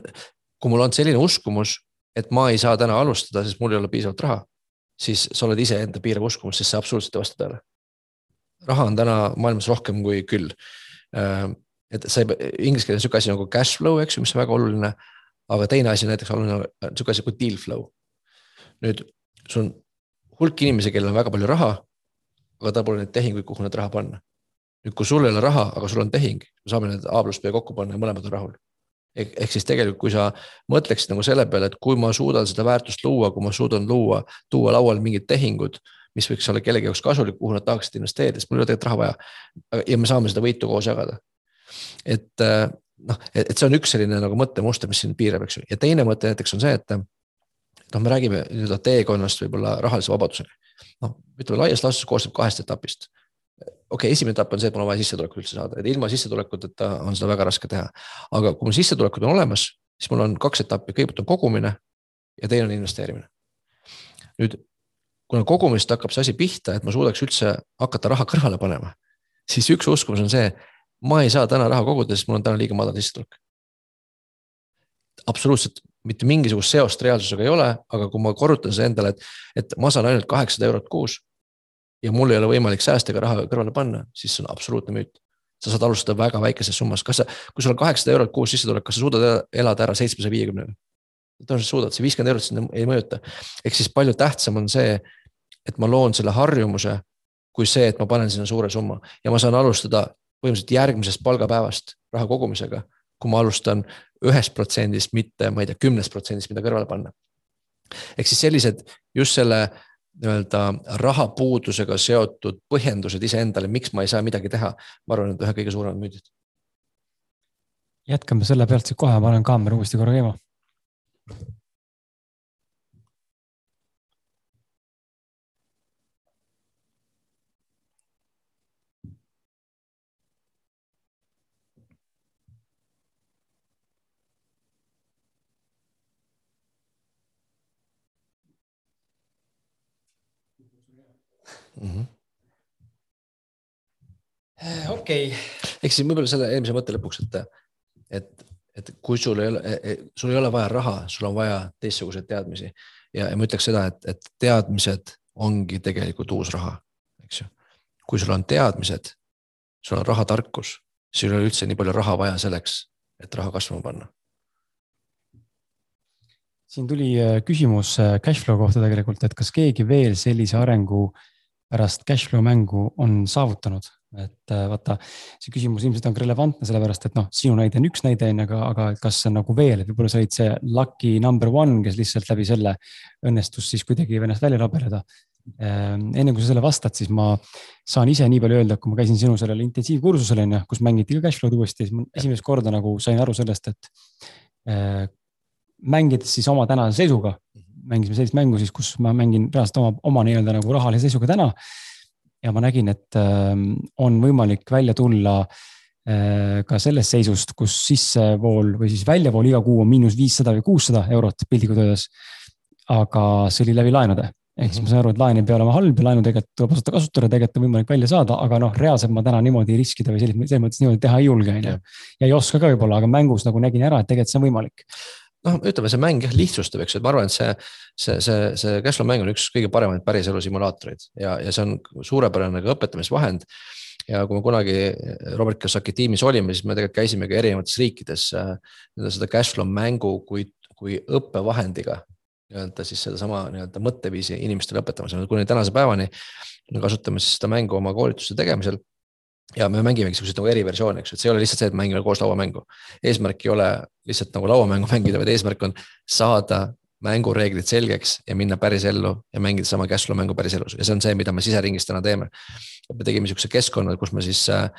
kui mul on selline uskumus, et ma ei saa täna alustada, sest mul ei ole piisavalt raha, siis sa oled iseenda piirav uskumus, sest see absoluutselt ei vasta tõele. raha on täna maailmas rohkem kui küll. Äh, et sa ei, inglise keeles on sihuke asi nagu cash flow, eks ju, mis on väga oluline. aga teine asi näiteks oluline, sihuke asi kui deal flow. nüüd sul on hulk inimesi, kellel on väga palju raha, aga tal pole neid tehinguid, kuhu need raha panna nüüd, kui sul ei ole raha, aga sul on tehing, me saame need A pluss B kokku panna ja mõlemad on rahul. Ehk, siis tegelikult, kui sa mõtleksid nagu selle peale, et kui ma suudan seda väärtust luua, kui ma suudan luua, tuua lauale mingid tehingud, mis võiks olla kellegi jaoks kasulik, kuhu nad tahaksid investeerida, siis mul ei ole tegelikult raha vaja. ja me saame seda võitu koos jagada. et äh, noh, et see on üks selline nagu mõttemuster, mis sind piirab, eks ju, ja teine mõte näiteks on see, et noh, me räägime nii-öelda teekonnast võib-olla rahalise vabadusega. noh, ütleme laias laastus koosneb kahest etapist okei okay,, esimene etapp on see, et mul on vaja sissetulekut üldse saada, et ilma sissetulekuteta on seda väga raske teha. aga kui mul sissetulekud on olemas, siis mul on kaks etappi, kõigepealt on kogumine ja teine on investeerimine. nüüd, kuna kogumist hakkab see asi pihta, et ma suudaks üldse hakata raha kõrvale panema, siis üks uskumus on see, ma ei saa täna raha koguda, sest mul on täna liiga madal sissetulek. absoluutselt mitte mingisugust seost reaalsusega ei ole, aga kui ma korrutan seda endale, et, et ma saan ainult kaheksasada eurot kuus ja mul ei ole võimalik säästa ega raha kõrvale panna, siis see on absoluutne müüt. sa saad alustada väga väikeses summas, kas sa, kui sul on kaheksasada eurot kuus sissetulek, kas sa suudad elada ära seitsmesaja viiekümnega? tõenäoliselt suudad, see viiskümmend eurot sind ei mõjuta. ehk siis palju tähtsam on see, et ma loon selle harjumuse, kui see, et ma panen sinna suure summa ja ma saan alustada põhimõtteliselt järgmisest palgapäevast raha kogumisega, kui ma alustan ühest protsendist, mitte ma ei tea, kümnest protsendist, mida kõrvale panna. ehk siis sellised just selle nii-öelda rahapuudusega seotud põhjendused iseendale, miks ma ei saa midagi teha, ma arvan, et ühe kõige suuremad müüdid. jätkame selle pealt siit kohe, panen kaamera uuesti korra käima mm -hmm.. okei. Okay.. ehk siis võib-olla selle eelmise mõtte lõpuks, et, et, et kui sul ei ole, e, e, sul ei ole vaja raha, sul on vaja teistsuguseid teadmisi. Ja, ja ma ütleks seda, et, et teadmised ongi tegelikult uus raha, eks ju. kui sul on teadmised, sul on rahatarkus, siis ei ole üldse nii palju raha vaja selleks, et raha kasvama panna. Siin tuli äh, küsimus äh, cashflow kohta tegelikult, et kas keegi veel sellise arengu äh, pärast cashflow mängu on saavutanud. et äh, vaata, see küsimus ilmselt on ka relevantne, sellepärast et noh, sinu näide on üks näide on ju, aga, aga kas nagu veel, et võib-olla sa olid see lucky number one, kes lihtsalt läbi selle õnnestus siis kuidagi ennast välja rabeleda. Ähm, enne kui sa selle vastad, siis ma saan ise nii palju öelda, et kui ma käisin sinu sellel intensiivkursusel on ju, kus mängiti ka cashflow'd uuesti, siis ma esimest korda nagu sain aru sellest, et äh, mängides siis oma tänase seisuga mängisime sellist mängu siis, kus ma mängin reaalselt oma, oma nii-öelda nagu rahalise seisuga täna. ja ma nägin, et äh, on võimalik välja tulla äh, ka sellest seisust, kus sissevool või siis väljavool iga kuu on miinus viissada või kuussada eurot piltlikult öeldes. aga see oli läbi laenude ehk siis ma saan aru, et laen ei pea olema halb ja laenu tegelikult tuleb osata kasutada, tegelikult on võimalik välja saada, aga noh, reaalselt ma täna niimoodi riskida või selles mõttes niimoodi teha ei julge, on ju. ja ei oska ka võib-olla, aga mängus nagu nägin ära, et tegelikult see on võimalik noh, ütleme, see mäng jah lihtsustab, eks ju, et ma arvan, et see, see, see, see Cashflow mäng on üks kõige paremaid päriselu simulaatoreid ja, ja see on suurepärane ka õpetamisvahend. ja kui me kunagi Robert Kiyosaki tiimis olime, siis me tegelikult käisime ka erinevates riikides äh, seda Cashflow mängu kui, kui õppevahendiga nii-öelda siis sedasama nii-öelda mõtteviisi inimestele õpetamas, kuni tänase päevani me kasutame siis seda mängu oma koolituste tegemisel ja me mängimegi siukseid nagu eriversioone, eks ju, et see ei ole lihtsalt see, et mängime koos lauamängu. eesmärk ei ole lihtsalt nagu lauamängu mängida, vaid eesmärk on saada mängureeglid selgeks ja minna päris ellu ja mängida sama cashflow mängu päris elus ja see on see, mida me siseringis täna teeme. me tegime siukse keskkonna, kus me siis äh,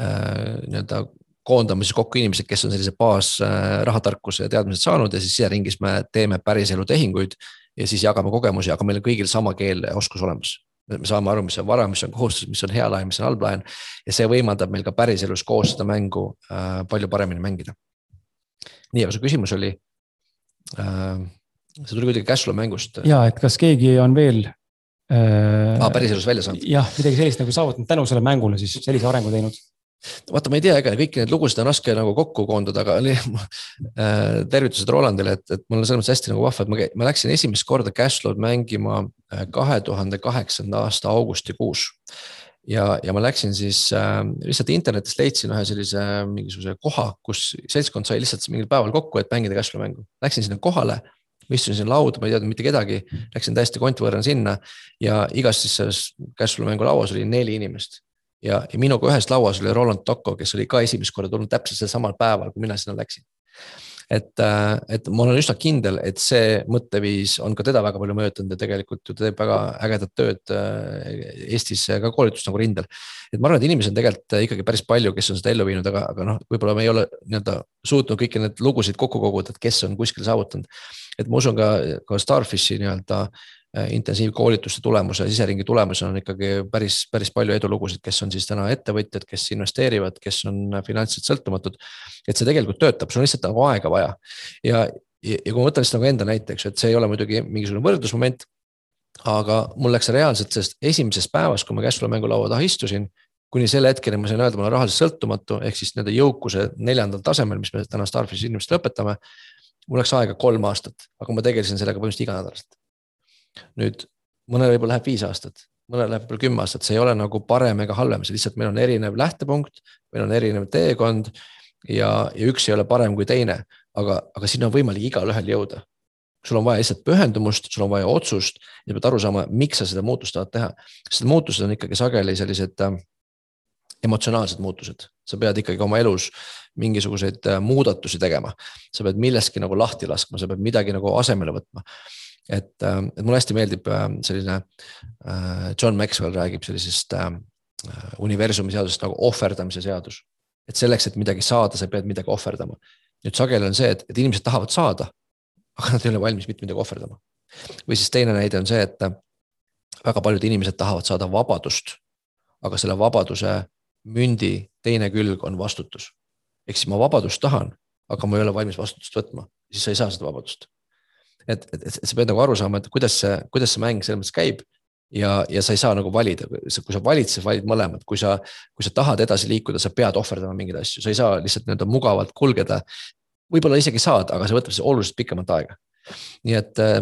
äh, nii-öelda koondame siis kokku inimesed, kes on sellise baas äh, rahatarkuse ja teadmised saanud ja siis siseringis me teeme päriselu tehinguid ja siis jagame kogemusi, aga meil on kõigil sama keel ja oskus olemas me saame aru, mis on vara, mis on kohustus, mis on hea laen, mis on halb laen. ja see võimaldab meil ka päriselus koos seda mängu äh, palju paremini mängida. nii, aga su küsimus oli äh,, see tuli kuidagi Cashflow mängust. ja, et kas keegi on veel äh,. Ah, päriselus välja saanud? jah, midagi sellist nagu saavutanud tänu sellele mängule siis sellise arengu teinud vaata, ma ei tea, ega kõiki neid lugusid on raske nagu kokku koondada, aga oli äh, tervitused Rolandile, et, et mul on selles mõttes hästi nagu vahva, et ma, ma läksin esimest korda Cashflow'd mängima äh, kahe tuhande kaheksanda aasta augustikuus. ja, ja ma läksin siis äh, lihtsalt internetist leidsin ühe sellise mingisuguse koha, kus seltskond sai lihtsalt mingil päeval kokku, et mängida Cashflow mängu. Läksin sinna kohale istusin siin lauda, ma ei teadnud mitte kedagi, läksin täiesti kontvõõrana sinna ja igas siis selles Cashflow mängu lauas oli neli inimest ja, ja minuga ühes lauas oli Roland Tocco, kes oli ka esimest korda tulnud täpselt sel samal päeval, kui mina sinna läksin. et, äh, et ma olen üsna kindel, et see mõtteviis on ka teda väga palju mõjutanud ja tegelikult ju ta teeb väga ägedat tööd äh, Eestis ka koolitust nagu rindel. et ma arvan, et inimesi on tegelikult ikkagi päris palju, kes on seda ellu viinud, aga, aga noh, võib-olla me ei ole nii-öelda suutnud kõiki neid lugusid kokku koguda, et kes on kuskil saavutanud. et ma usun ka, ka Starfishi nii-öelda intensiivkoolituste tulemuse, siseringi tulemusena on ikkagi päris, päris palju edulugusid, kes on siis täna ettevõtjad, kes investeerivad, kes on finantsiliselt sõltumatud. et see tegelikult töötab, sul on lihtsalt nagu aega vaja ja, ja, kui ma võtan lihtsalt nagu enda näite, eks ju, et see ei ole muidugi mingisugune võrdlusmoment. aga mul läks reaalselt sellest esimesest päevast, kui ma Cashflow mängulaua taha istusin kuni selle hetkeni ma sain öelda, ma olen rahaliselt sõltumatu, ehk siis nii-öelda jõukuse neljandal tasemel, mis me täna Starfishis inimestele õpetame. mul läks aega kolm aastat, aga ma tegelesin sellega põhimõtteliselt iganädalaselt nüüd mõnel võib-olla läheb viis aastat, mõnel läheb võib-olla kümme aastat, see ei ole nagu parem ega halvem, see lihtsalt meil on erinev lähtepunkt, meil on erinev teekond ja, ja üks ei ole parem kui teine, aga, aga sinna on võimalik igalühel jõuda. sul on vaja lihtsalt pühendumust, sul on vaja otsust ja pead aru saama, miks sa seda muutust tahad teha. sest muutused on ikkagi sageli sellised äh, emotsionaalsed muutused, sa pead ikkagi oma elus mingisuguseid äh, muudatusi tegema. sa pead millestki nagu lahti laskma, sa pead midagi nagu asemele võtma et, äh, et mulle hästi meeldib äh, selline, äh, John Maxwell räägib sellisest universumi seadusest nagu ohverdamise seadus. et selleks, et midagi saada, sa pead midagi ohverdama. nüüd sageli on see, et, et inimesed tahavad saada, aga nad ei ole valmis mitte midagi ohverdama. või siis teine näide on see, et väga paljud inimesed tahavad saada vabadust, aga selle vabaduse mündi teine külg on vastutus. ehk siis ma vabadust tahan, aga ma ei ole valmis vastutust võtma, siis sa ei saa seda vabadust et, et, et sa pead nagu aru saama, et kuidas see, kuidas see mäng selles mõttes käib. ja, ja sa ei saa nagu valida, kui sa valid, siis valid mõlemad, kui sa, kui sa tahad edasi liikuda, sa pead ohverdama mingeid asju, sa ei saa lihtsalt nii-öelda mugavalt kulgeda. võib-olla isegi saad, aga see võtab oluliselt pikemat aega. nii et äh,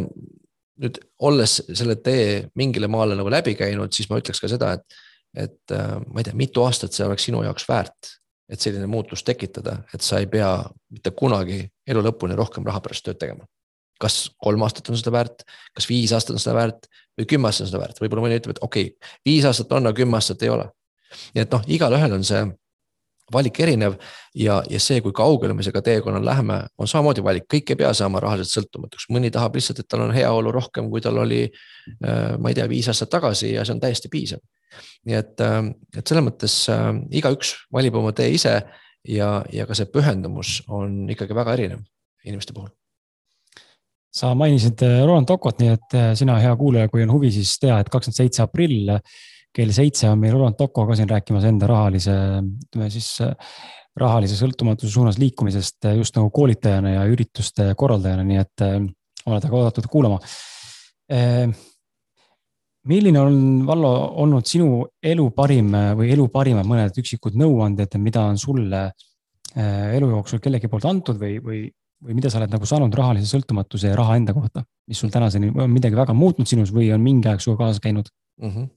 nüüd olles selle tee mingile maale nagu läbi käinud, siis ma ütleks ka seda, et, et äh, ma ei tea, mitu aastat see oleks sinu jaoks väärt, et selline muutus tekitada, et sa ei pea mitte kunagi elu lõpuni rohkem raha pärast tööd tegema kas kolm aastat on seda väärt, kas viis aastat on seda väärt või kümme aastat on seda väärt, võib-olla mõni ütleb, et okei okay,, viis aastat on, aga kümme aastat ei ole. nii et noh, igalühel on see valik erinev ja, ja see, kui kaugele me sellega teekonnal läheme, on samamoodi valik, kõik ei pea saama rahaliselt sõltumatuks, mõni tahab lihtsalt, et tal on heaolu rohkem, kui tal oli. Äh, ma ei tea, viis aastat tagasi ja see on täiesti piisav. nii et, äh, et selles mõttes äh, igaüks valib oma tee ise ja, ja ka see pühendumus on ikkagi väga erinev inimeste puhul sa mainisid äh, Roland Tokot, nii et äh, sina, hea kuulaja, kui on huvi, siis tea, et kakskümmend seitse aprill kell seitse on meil Roland Toko ka siin rääkimas enda rahalise, ütleme siis äh, rahalise sõltumatuse suunas liikumisest just nagu koolitajana ja ürituste korraldajana, nii et oled väga oodatud kuulama. milline on, Vallo, olnud sinu elu parim või elu parimad mõned üksikud nõuanded, mida on sulle äh, elu jooksul kellegi poolt antud või, või, või mida sa oled nagu saanud rahalise sõltumatuse ja raha enda kohta, mis sul tänaseni on midagi väga muutnud sinus või on mingi aeg sinuga kaasa käinud mm? -hmm.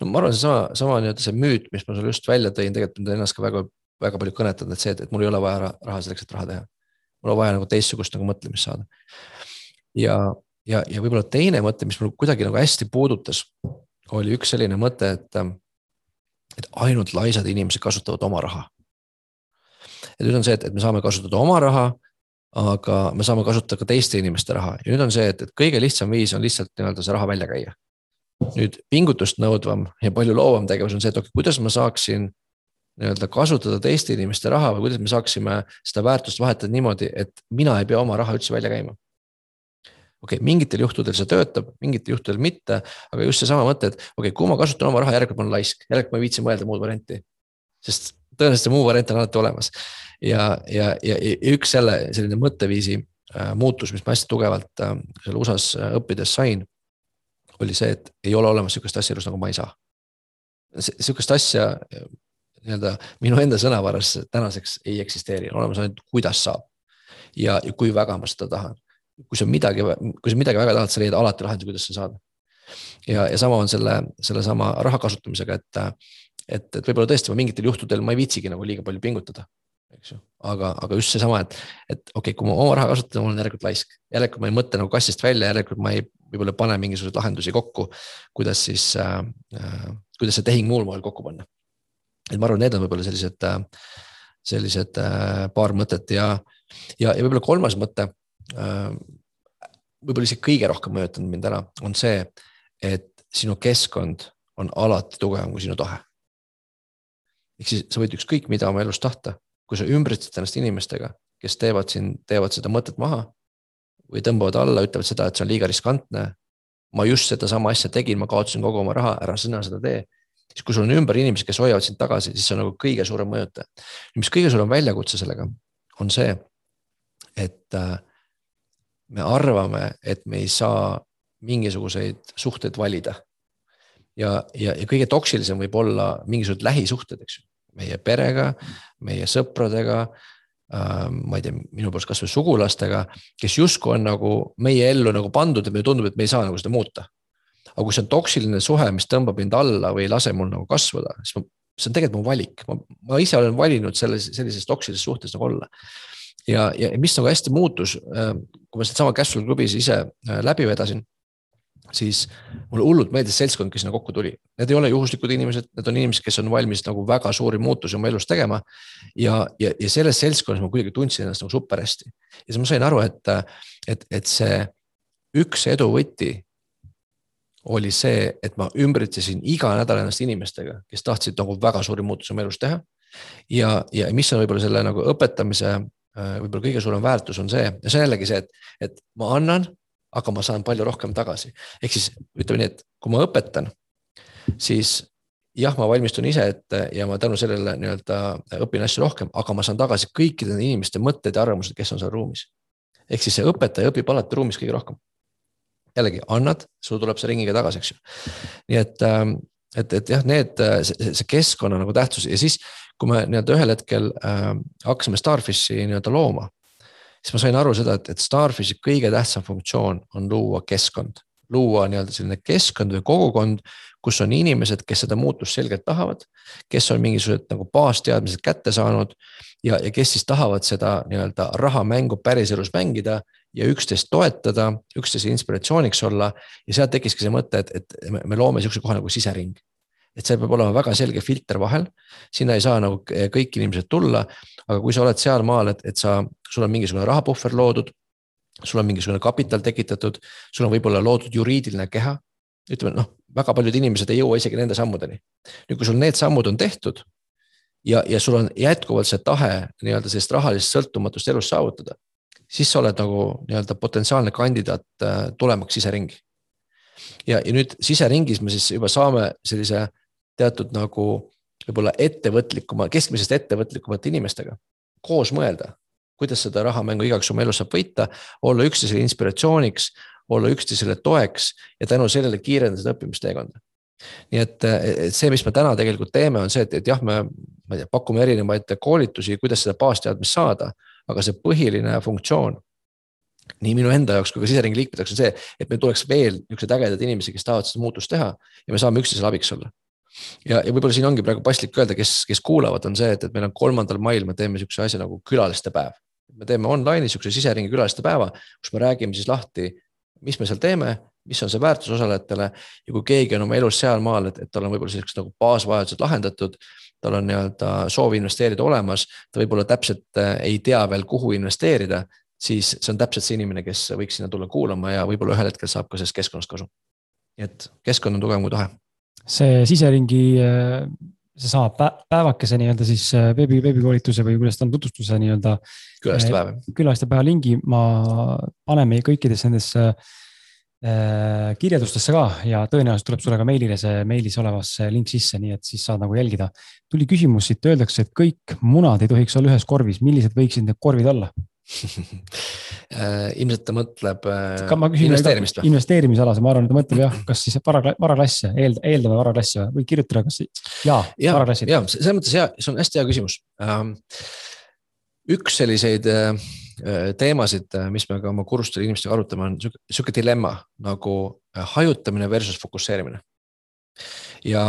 no ma arvan, seesama, sama nii-öelda see müüt, mis ma sulle just välja tõin, tegelikult on ennast ka väga, väga palju kõnetanud, et see, et mul ei ole vaja raha selleks, et raha teha. mul on vaja nagu teistsugust nagu mõtlemist saada. ja ja, ja võib-olla teine mõte, mis mul kuidagi nagu hästi puudutas, oli üks selline mõte, et, et ainult laisad inimesed kasutavad oma raha. ja nüüd on see, et, et me saame kasutada oma raha, aga me saame kasutada ka teiste inimeste raha ja nüüd on see, et, et kõige lihtsam viis on lihtsalt nii-öelda see raha välja käia. nüüd pingutust nõudvam ja palju loovam tegevus on see, et okei okay,, kuidas ma saaksin nii-öelda kasutada teiste inimeste raha või kuidas me saaksime seda väärtust vahetada niimoodi, et mina ei pea oma raha üldse välja käima okei okay,, mingitel juhtudel see töötab, mingitel juhtudel mitte, aga just seesama mõte, et okei okay,, kui ma kasutan oma raha, järelikult ma olen laisk, järelikult ma ei viitsi mõelda muud varianti. sest tõenäoliselt see muu variant on alati olemas. ja, ja, ja, ja üks selle selline mõtteviisi äh, muutus, mis ma hästi tugevalt äh, seal USA-s äh, õppides sain, oli see, et ei ole olemas sihukest asja elus nagu ma ei saa. sihukest asja nii-öelda minu enda sõnavaras tänaseks ei eksisteeri, on olemas ainult kuidas saab. ja, kui väga ma seda tahan kui sa midagi, kui sa midagi väga tahad, sa leiad alati lahenduse, kuidas seda saada. ja, ja sama on selle, sellesama raha kasutamisega, et, et, et võib-olla tõesti ma mingitel juhtudel ma ei viitsigi nagu liiga palju pingutada. eks ju, aga, aga just seesama, et, et okei okay,, kui ma oma raha kasutan, ma olen järelikult laisk, järelikult ma ei mõtle nagu kastist välja, järelikult ma ei, võib-olla pane mingisuguseid lahendusi kokku, kuidas siis äh,, äh, kuidas see tehing muul moel kokku panna. et ma arvan, need on võib-olla sellised äh,, sellised äh, paar mõtet ja, ja, ja võib-olla kolmas mõte Äh, võib-olla isegi kõige rohkem mõjutanud mind ära, on see, et sinu keskkond on alati tugevam kui sinu tahe. Ehk siis sa võid ükskõik mida oma elus tahta, kui sa ümbritsed ennast inimestega, kes teevad siin, teevad seda mõtet maha või tõmbavad alla, ütlevad seda, et see on liiga riskantne. ma just sedasama asja tegin, ma kaotasin kogu oma raha, ära sina seda tee. siis kui sul on ümber inimesed, kes hoiavad sind tagasi, siis see on nagu kõige suurem mõjutaja. mis kõige suurem väljakutse sellega on see, et äh, me arvame, et me ei saa mingisuguseid suhteid valida. Ja, ja, ja kõige toksilisem võib olla mingisugused lähisuhted, eks ju, meie perega, meie sõpradega äh,. ma ei tea, minu poolest kasvõi sugulastega, kes justkui on nagu meie ellu nagu pandud ja meile tundub, et me ei saa nagu seda muuta. aga kui see on toksiline suhe, mis tõmbab mind alla või ei lase mul nagu kasvada, siis ma, see on tegelikult mu valik, ma, ma ise olen valinud selles, sellises toksilises suhtes nagu olla ja, ja mis nagu hästi muutus, äh, kui ma sedasama Cashflow klubis ise äh, läbi vedasin, siis mulle hullult meeldis seltskond, kes sinna kokku tuli. Need ei ole juhuslikud inimesed, need on inimesed, kes on valmis nagu väga suuri muutusi oma elus tegema. ja, ja, ja selles seltskonnas ma kuidagi tundsin ennast nagu super hästi. ja siis ma sain aru, et, et, et see üks edu võti oli see, et ma ümbritsesin iga nädal ennast inimestega, kes tahtsid nagu väga suuri muutusi oma elus teha. ja, ja mis on võib-olla selle nagu õpetamise Äh, võib-olla kõige suurem väärtus on see see on jällegi see, et, et ma annan, aga ma saan palju rohkem tagasi. ehk siis ütleme nii, et kui ma õpetan, siis jah, ma valmistun ise ette ja ma tänu sellele nii-öelda õpin asju rohkem, aga ma saan tagasi kõikide inimeste mõtted ja arvamused, kes on seal ruumis. ehk siis see õpetaja õpib alati ruumis kõige rohkem. jällegi annad, sul tuleb see ringiga tagasi, eks ju. nii et, ähm, et, et jah, need, see, see keskkonna nagu tähtsus ja siis kui me nii-öelda ühel hetkel äh, hakkasime Starfishi nii-öelda looma, siis ma sain aru seda, et, et Starfishi kõige tähtsam funktsioon on luua keskkond, luua nii-öelda selline keskkond või kogukond, kus on inimesed, kes seda muutust selgelt tahavad, kes on mingisugused nagu baasteadmised kätte saanud ja, ja kes siis tahavad seda nii-öelda rahamängu päriselus mängida ja üksteist toetada, üksteise inspiratsiooniks olla. Ja sealt tekkiski see mõte, et, et me loome sihukese koha nagu sisering et seal peab olema väga selge filter vahel, sinna ei saa nagu kõik inimesed tulla, aga kui sa oled sealmaal, et, et sa, sul on mingisugune rahapuhver loodud, sul on mingisugune kapital tekitatud, sul on võib-olla loodud juriidiline keha. ütleme noh, väga paljud inimesed ei jõua isegi nende sammudeni. nüüd, kui sul need sammud on tehtud ja, ja sul on jätkuvalt see tahe nii-öelda sellist rahalist sõltumatust elus saavutada, siis sa oled nagu nii-öelda potentsiaalne kandidaat äh, tulemaks siseringi. ja, ja nüüd siseringis me siis juba saame sellise teatud nagu võib-olla ettevõtlikuma, keskmisest ettevõtlikumate inimestega koos mõelda, kuidas seda rahamängu igaüks oma elus saab võita, olla üksteisele inspiratsiooniks, olla üksteisele toeks ja tänu sellele kiirendada õppimisteekonda nii et, et see, mis me täna tegelikult teeme, on see, et, et jah, me, ma ei tea, pakume erinevaid koolitusi, kuidas seda baasteadmist saada, aga see põhiline funktsioon nii minu enda jaoks kui ka siseringi liikmete jaoks on see, et meil tuleks veel niisuguseid ägedaid inimesi, kes tahavad seda muutust teha ja me saame üksteisele abiks olla. Ja, ja võib-olla siin ongi praegu paslik öelda, kes, kes kuulavad, on see, et, et meil on kolmandal mail, me teeme niisuguse asja nagu külaliste päev. me teeme online'i niisuguse siseringi külaliste päeva, kus me räägime siis lahti, mis me seal teeme, mis on see väärtus osalejatele ja kui keegi on oma elus sealmaal, et, et tal on võib-olla sellised nagu baasvajadused lahendatud, tal on nii-öelda soov investeerida olemas, ta võib-olla täpselt äh, ei tea veel, kuhu investeerida siis see on täpselt see inimene, kes võiks sinna tulla kuulama ja võib-olla ühel hetkel saab ka sellest keskkonnast kasu. nii et keskkond on tugevam kui tahe. See siseringi, seesama päevakese nii-öelda siis äh, veebi, veebikoolituse või kuidas ta on, tutvustuse nii-öelda. külaliste päev. külaliste päeva lingi ma panen meie kõikidesse nendesse äh, kirjeldustesse ka ja tõenäoliselt tuleb sulle ka meilile see meilis olevasse link sisse, nii et siis saad nagu jälgida. tuli küsimus siit, öeldakse, et kõik munad ei tohiks olla ühes korvis, millised võiksid need korvid olla? Äh, ilmselt ta mõtleb äh, investeerimist või? investeerimisalase, ma arvan, et ta mõtleb jah, kas siis vara, varaklasse, eel, eeldame varaklasse või kirjutada, kas jaa ja,, varaklassid. ja selles mõttes hea, see on hästi hea küsimus. Ähm, üks selliseid äh, teemasid, mis me ka oma kursustel inimestega arutame, on sihuke dilemma nagu hajutamine versus fokusseerimine. ja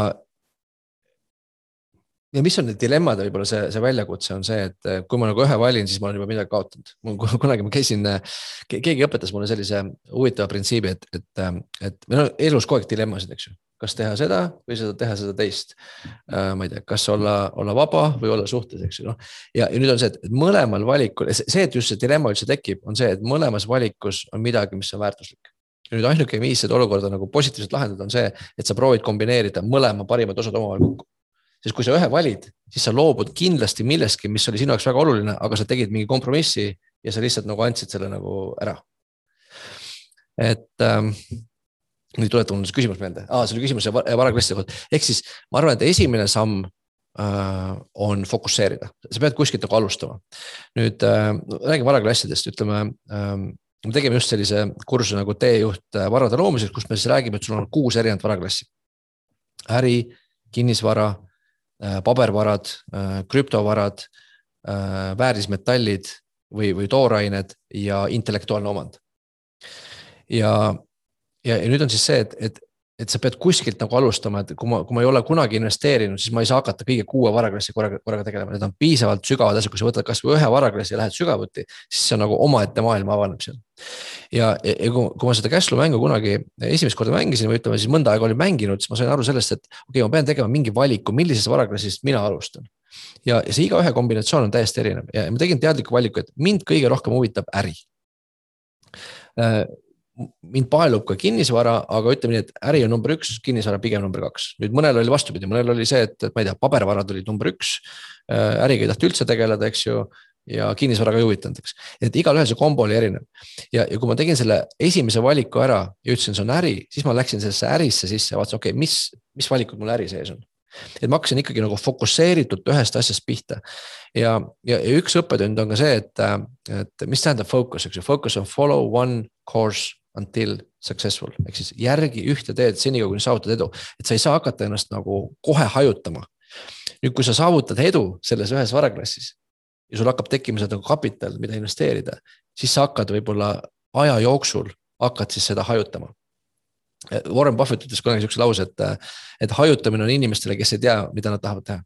ja mis on need dilemmad võib-olla see, see väljakutse on see, et eh, kui ma nagu ühe valin, siis ma olen juba midagi kaotanud. kunagi ma käisin, eh, keegi õpetas mulle sellise huvitava printsiibi, et, et, eh, et meil on elus kogu aeg dilemmasid, eks ju. kas teha seda või seda teha seda teist. ma ei tea, kas olla, olla vaba või olla suhtes, eks ju, noh. ja, ja nüüd on see, et mõlemal valikul, see, et just see dilemma üldse tekib, on see, et mõlemas valikus on midagi, mis on väärtuslik ja nüüd ainuke viis seda olukorda nagu positiivselt lahendada on see, et sa proovid kombineerida mõlema parimad osad omavahel kokku sest kui sa ühe valid, siis sa loobud kindlasti millestki, mis oli sinu jaoks väga oluline, aga sa tegid mingi kompromissi ja sa lihtsalt nagu andsid selle nagu ära. et ähm, nüüd tuletan mulle see küsimus meelde ah,, see oli küsimus varaklasside kohta, ehk siis ma arvan, et esimene samm äh, on fokusseerida, sa pead kuskilt nagu alustama. nüüd äh, räägime varaklassidest, ütleme äh, me tegime just sellise kursuse nagu teejuht äh, varade loomiseks, kus me siis räägime, et sul on kuus erinevat varaklassi. äri, kinnisvara pabervarad, äh, krüptovarad, äh, väärismetallid või, või toorained ja intellektuaalne omand. ja, ja, ja nüüd on siis see, et, et, et sa pead kuskilt nagu alustama, et kui ma, kui ma ei ole kunagi investeerinud, siis ma ei saa hakata kõige kuue varaklassi korraga, korraga tegelema, need on piisavalt sügavad asjad, kui sa võtad kasvõi ühe varaklassi ja lähed sügavuti, siis see on nagu omaette maailm avaneb seal. Ja, ja kui, kui ma seda Cashflow mängu kunagi esimest korda mängisin või ütleme siis mõnda aega olin mänginud, siis ma sain aru sellest, et okei okay,, ma pean tegema mingi valiku, millisest varaklassist mina alustan. ja, ja see igaühe kombinatsioon on täiesti erinev. Ja ma tegin teadliku valiku, et mind kõige rohkem huvitab äri. Äh, mind paelub ka kinnisvara, aga ütleme nii, et äri on number üks, kinnisvara pigem number kaks. nüüd mõnel oli vastupidi, mõnel oli see, et, et ma ei tea, pabervarad olid number üks. Äh, äriga ei tahtnud üldse tegeleda, eks ju ja kinnisvaraga ei huvitanud, eks. et igalühel see kombo oli erinev. ja, ja kui ma tegin selle esimese valiku ära ja ütlesin, see on äri, siis ma läksin sellesse ärisse sisse ja vaatasin, okei okay,, mis, mis valikud mul äri sees on. et ma hakkasin ikkagi nagu fokusseeritult ühest asjast pihta. ja, ja, ja üks õppetund on ka see, et, et mis tähendab focus, eks ju, focus on follow one course until successful ehk siis järgi ühte teed senikaua, kuni saavutad edu, et sa ei saa hakata ennast nagu kohe hajutama. nüüd, kui sa saavutad edu selles ühes varaklassis ja sul hakkab tekkima sealt nagu kapital, mida investeerida, siis sa hakkad võib-olla aja jooksul hakkad siis seda hajutama. Warren Buffett ütles kunagi sihukese lause, et, et hajutamine on inimestele, kes ei tea, mida nad tahavad teha.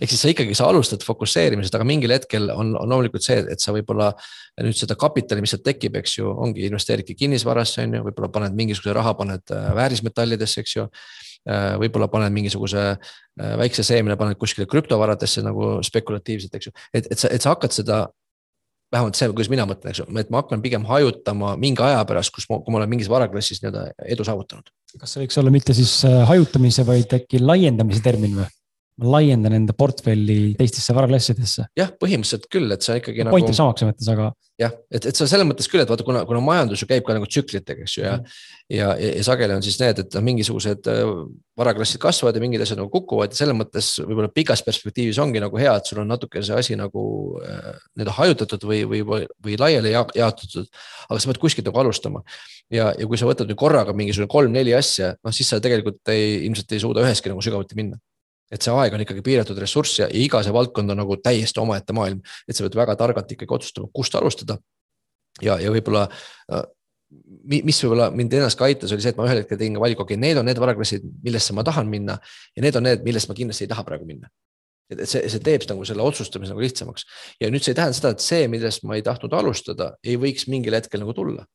Ehk siis sa ikkagi, sa alustad fokusseerimisest, aga mingil hetkel on, on loomulikult see, et sa võib-olla nüüd seda kapitali, mis sealt tekib, eks ju, ongi investeeridki kinnisvarasse, on ju, võib-olla paned mingisuguse raha, paned äh, väärismetallidesse, eks ju Äh, võib-olla paned mingisuguse äh, väikse seemne, paned kuskile krüptovaradesse nagu spekulatiivselt, eks ju, et, et sa, et sa hakkad seda vähemalt see, kuidas mina mõtlen, eks ju, et ma hakkan pigem hajutama mingi aja pärast, kus ma, kui ma olen mingis varaklassis nii-öelda edu saavutanud. kas see võiks olla mitte siis hajutamise, vaid äkki laiendamise termin või? Laiendan enda portfelli teistesse varaklassidesse. jah, põhimõtteliselt küll, et on ikkagi nagu. point jääb samaks mõttes, aga. jah, et, et on selles mõttes küll, et vaata, kuna, kuna majandus ju käib ka nagu tsüklitega, eks ju ja mm., ja, ja, ja sageli on siis need, et mingisugused äh, varaklassid kasvavad ja mingid asjad nagu kukuvad ja selles mõttes võib-olla pikas perspektiivis ongi nagu hea, et sul on natuke see asi nagu äh, nii-öelda hajutatud või, või, või, või laiali jaotatud. aga sa pead kuskilt nagu alustama ja, ja kui sa võtad nüüd korraga mingisugune kolm-neli asja, noh siis sa tegelikult ei, ilmselt ei suuda üheski nagu sügavuti minna et see aeg on ikkagi piiratud ressurss ja iga see valdkond on nagu täiesti omaette maailm, et sa pead väga targalt ikkagi otsustama, kust alustada. ja, ja võib-olla äh, mis võib-olla mind ennast ka aitas, oli see, et ma ühel hetkel tegin ka valiku, okei okay,, need on need varaklassid, millesse ma tahan minna ja need on need, millest ma kindlasti ei taha praegu minna. et see, see teeb nagu selle otsustamise nagu lihtsamaks ja nüüd see ei tähenda seda, et see, millest ma ei tahtnud alustada, ei võiks mingil hetkel nagu tulla.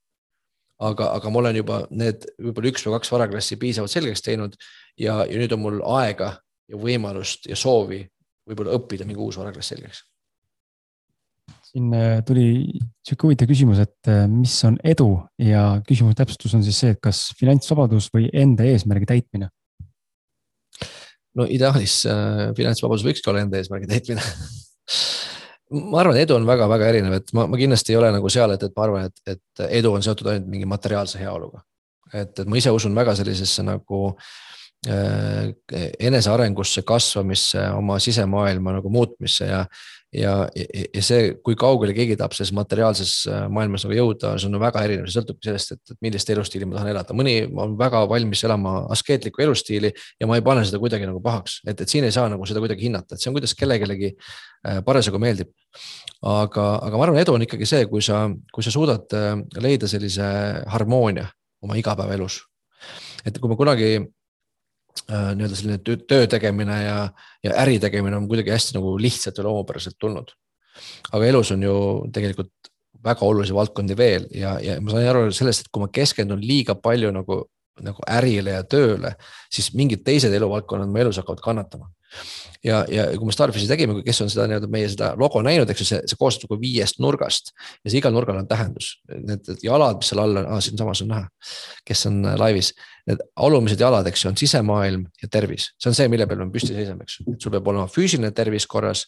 aga, aga ma olen juba need võib-olla üks või kaks varaklassi piisavalt selgeks teinud ja, ja nüüd on mul aega ja võimalust ja soovi võib-olla õppida mingi uus varaklass selgeks. siin äh, tuli sihuke huvitav küsimus, et äh, mis on edu ja küsimuse täpsustus on siis see, et kas finantsvabadus või enda eesmärgi täitmine? no ideaalis äh, finantsvabadus võikski olla enda eesmärgi täitmine ma arvan, edu on väga-väga erinev, et ma, ma kindlasti ei ole nagu seal, et, et ma arvan, et, et edu on seotud ainult mingi materiaalse heaoluga. et, et ma ise usun väga sellisesse nagu äh, Äh, enesearengusse, kasvamisse, oma sisemaailma nagu muutmisse ja. ja, ja see, kui kaugele keegi tahab selles materiaalses äh, maailmas nagu jõuda, see on väga erinev, see sõltub sellest, et, et millist elustiili ma tahan elada, mõni on väga valmis elama askeetlikku elustiili. ja ma ei pane seda kuidagi nagu pahaks, et, et siin ei saa nagu seda kuidagi hinnata, et see on, kuidas kellelegi äh, parasjagu meeldib aga, aga ma arvan, edu on ikkagi see, kui sa, kui sa suudad leida sellise harmoonia oma igapäevaelus. et kui ma kunagi Äh, nii-öelda selline töö tegemine ja, ja äri tegemine on kuidagi hästi nagu lihtsalt ja loomupäraselt tulnud. aga elus on ju tegelikult väga olulisi valdkondi veel ja, ja ma sain aru sellest, et kui ma keskendun liiga palju nagu, nagu ärile ja tööle, siis mingid teised eluvaldkonnad mu elus hakkavad kannatama ja, ja kui me Starfish'i tegime, kes on seda nii-öelda meie seda logo näinud, eks ju, see, see koosneb nagu viiest nurgast ja see igal nurgal on tähendus. Need jalad, mis seal all on ah,, siinsamas on näha, kes on äh, laivis. Need alumised jalad, eks ju, on sisemaailm ja tervis, see on see, mille peal me püsti seisame, eks ju, et sul peab olema füüsiline tervis korras.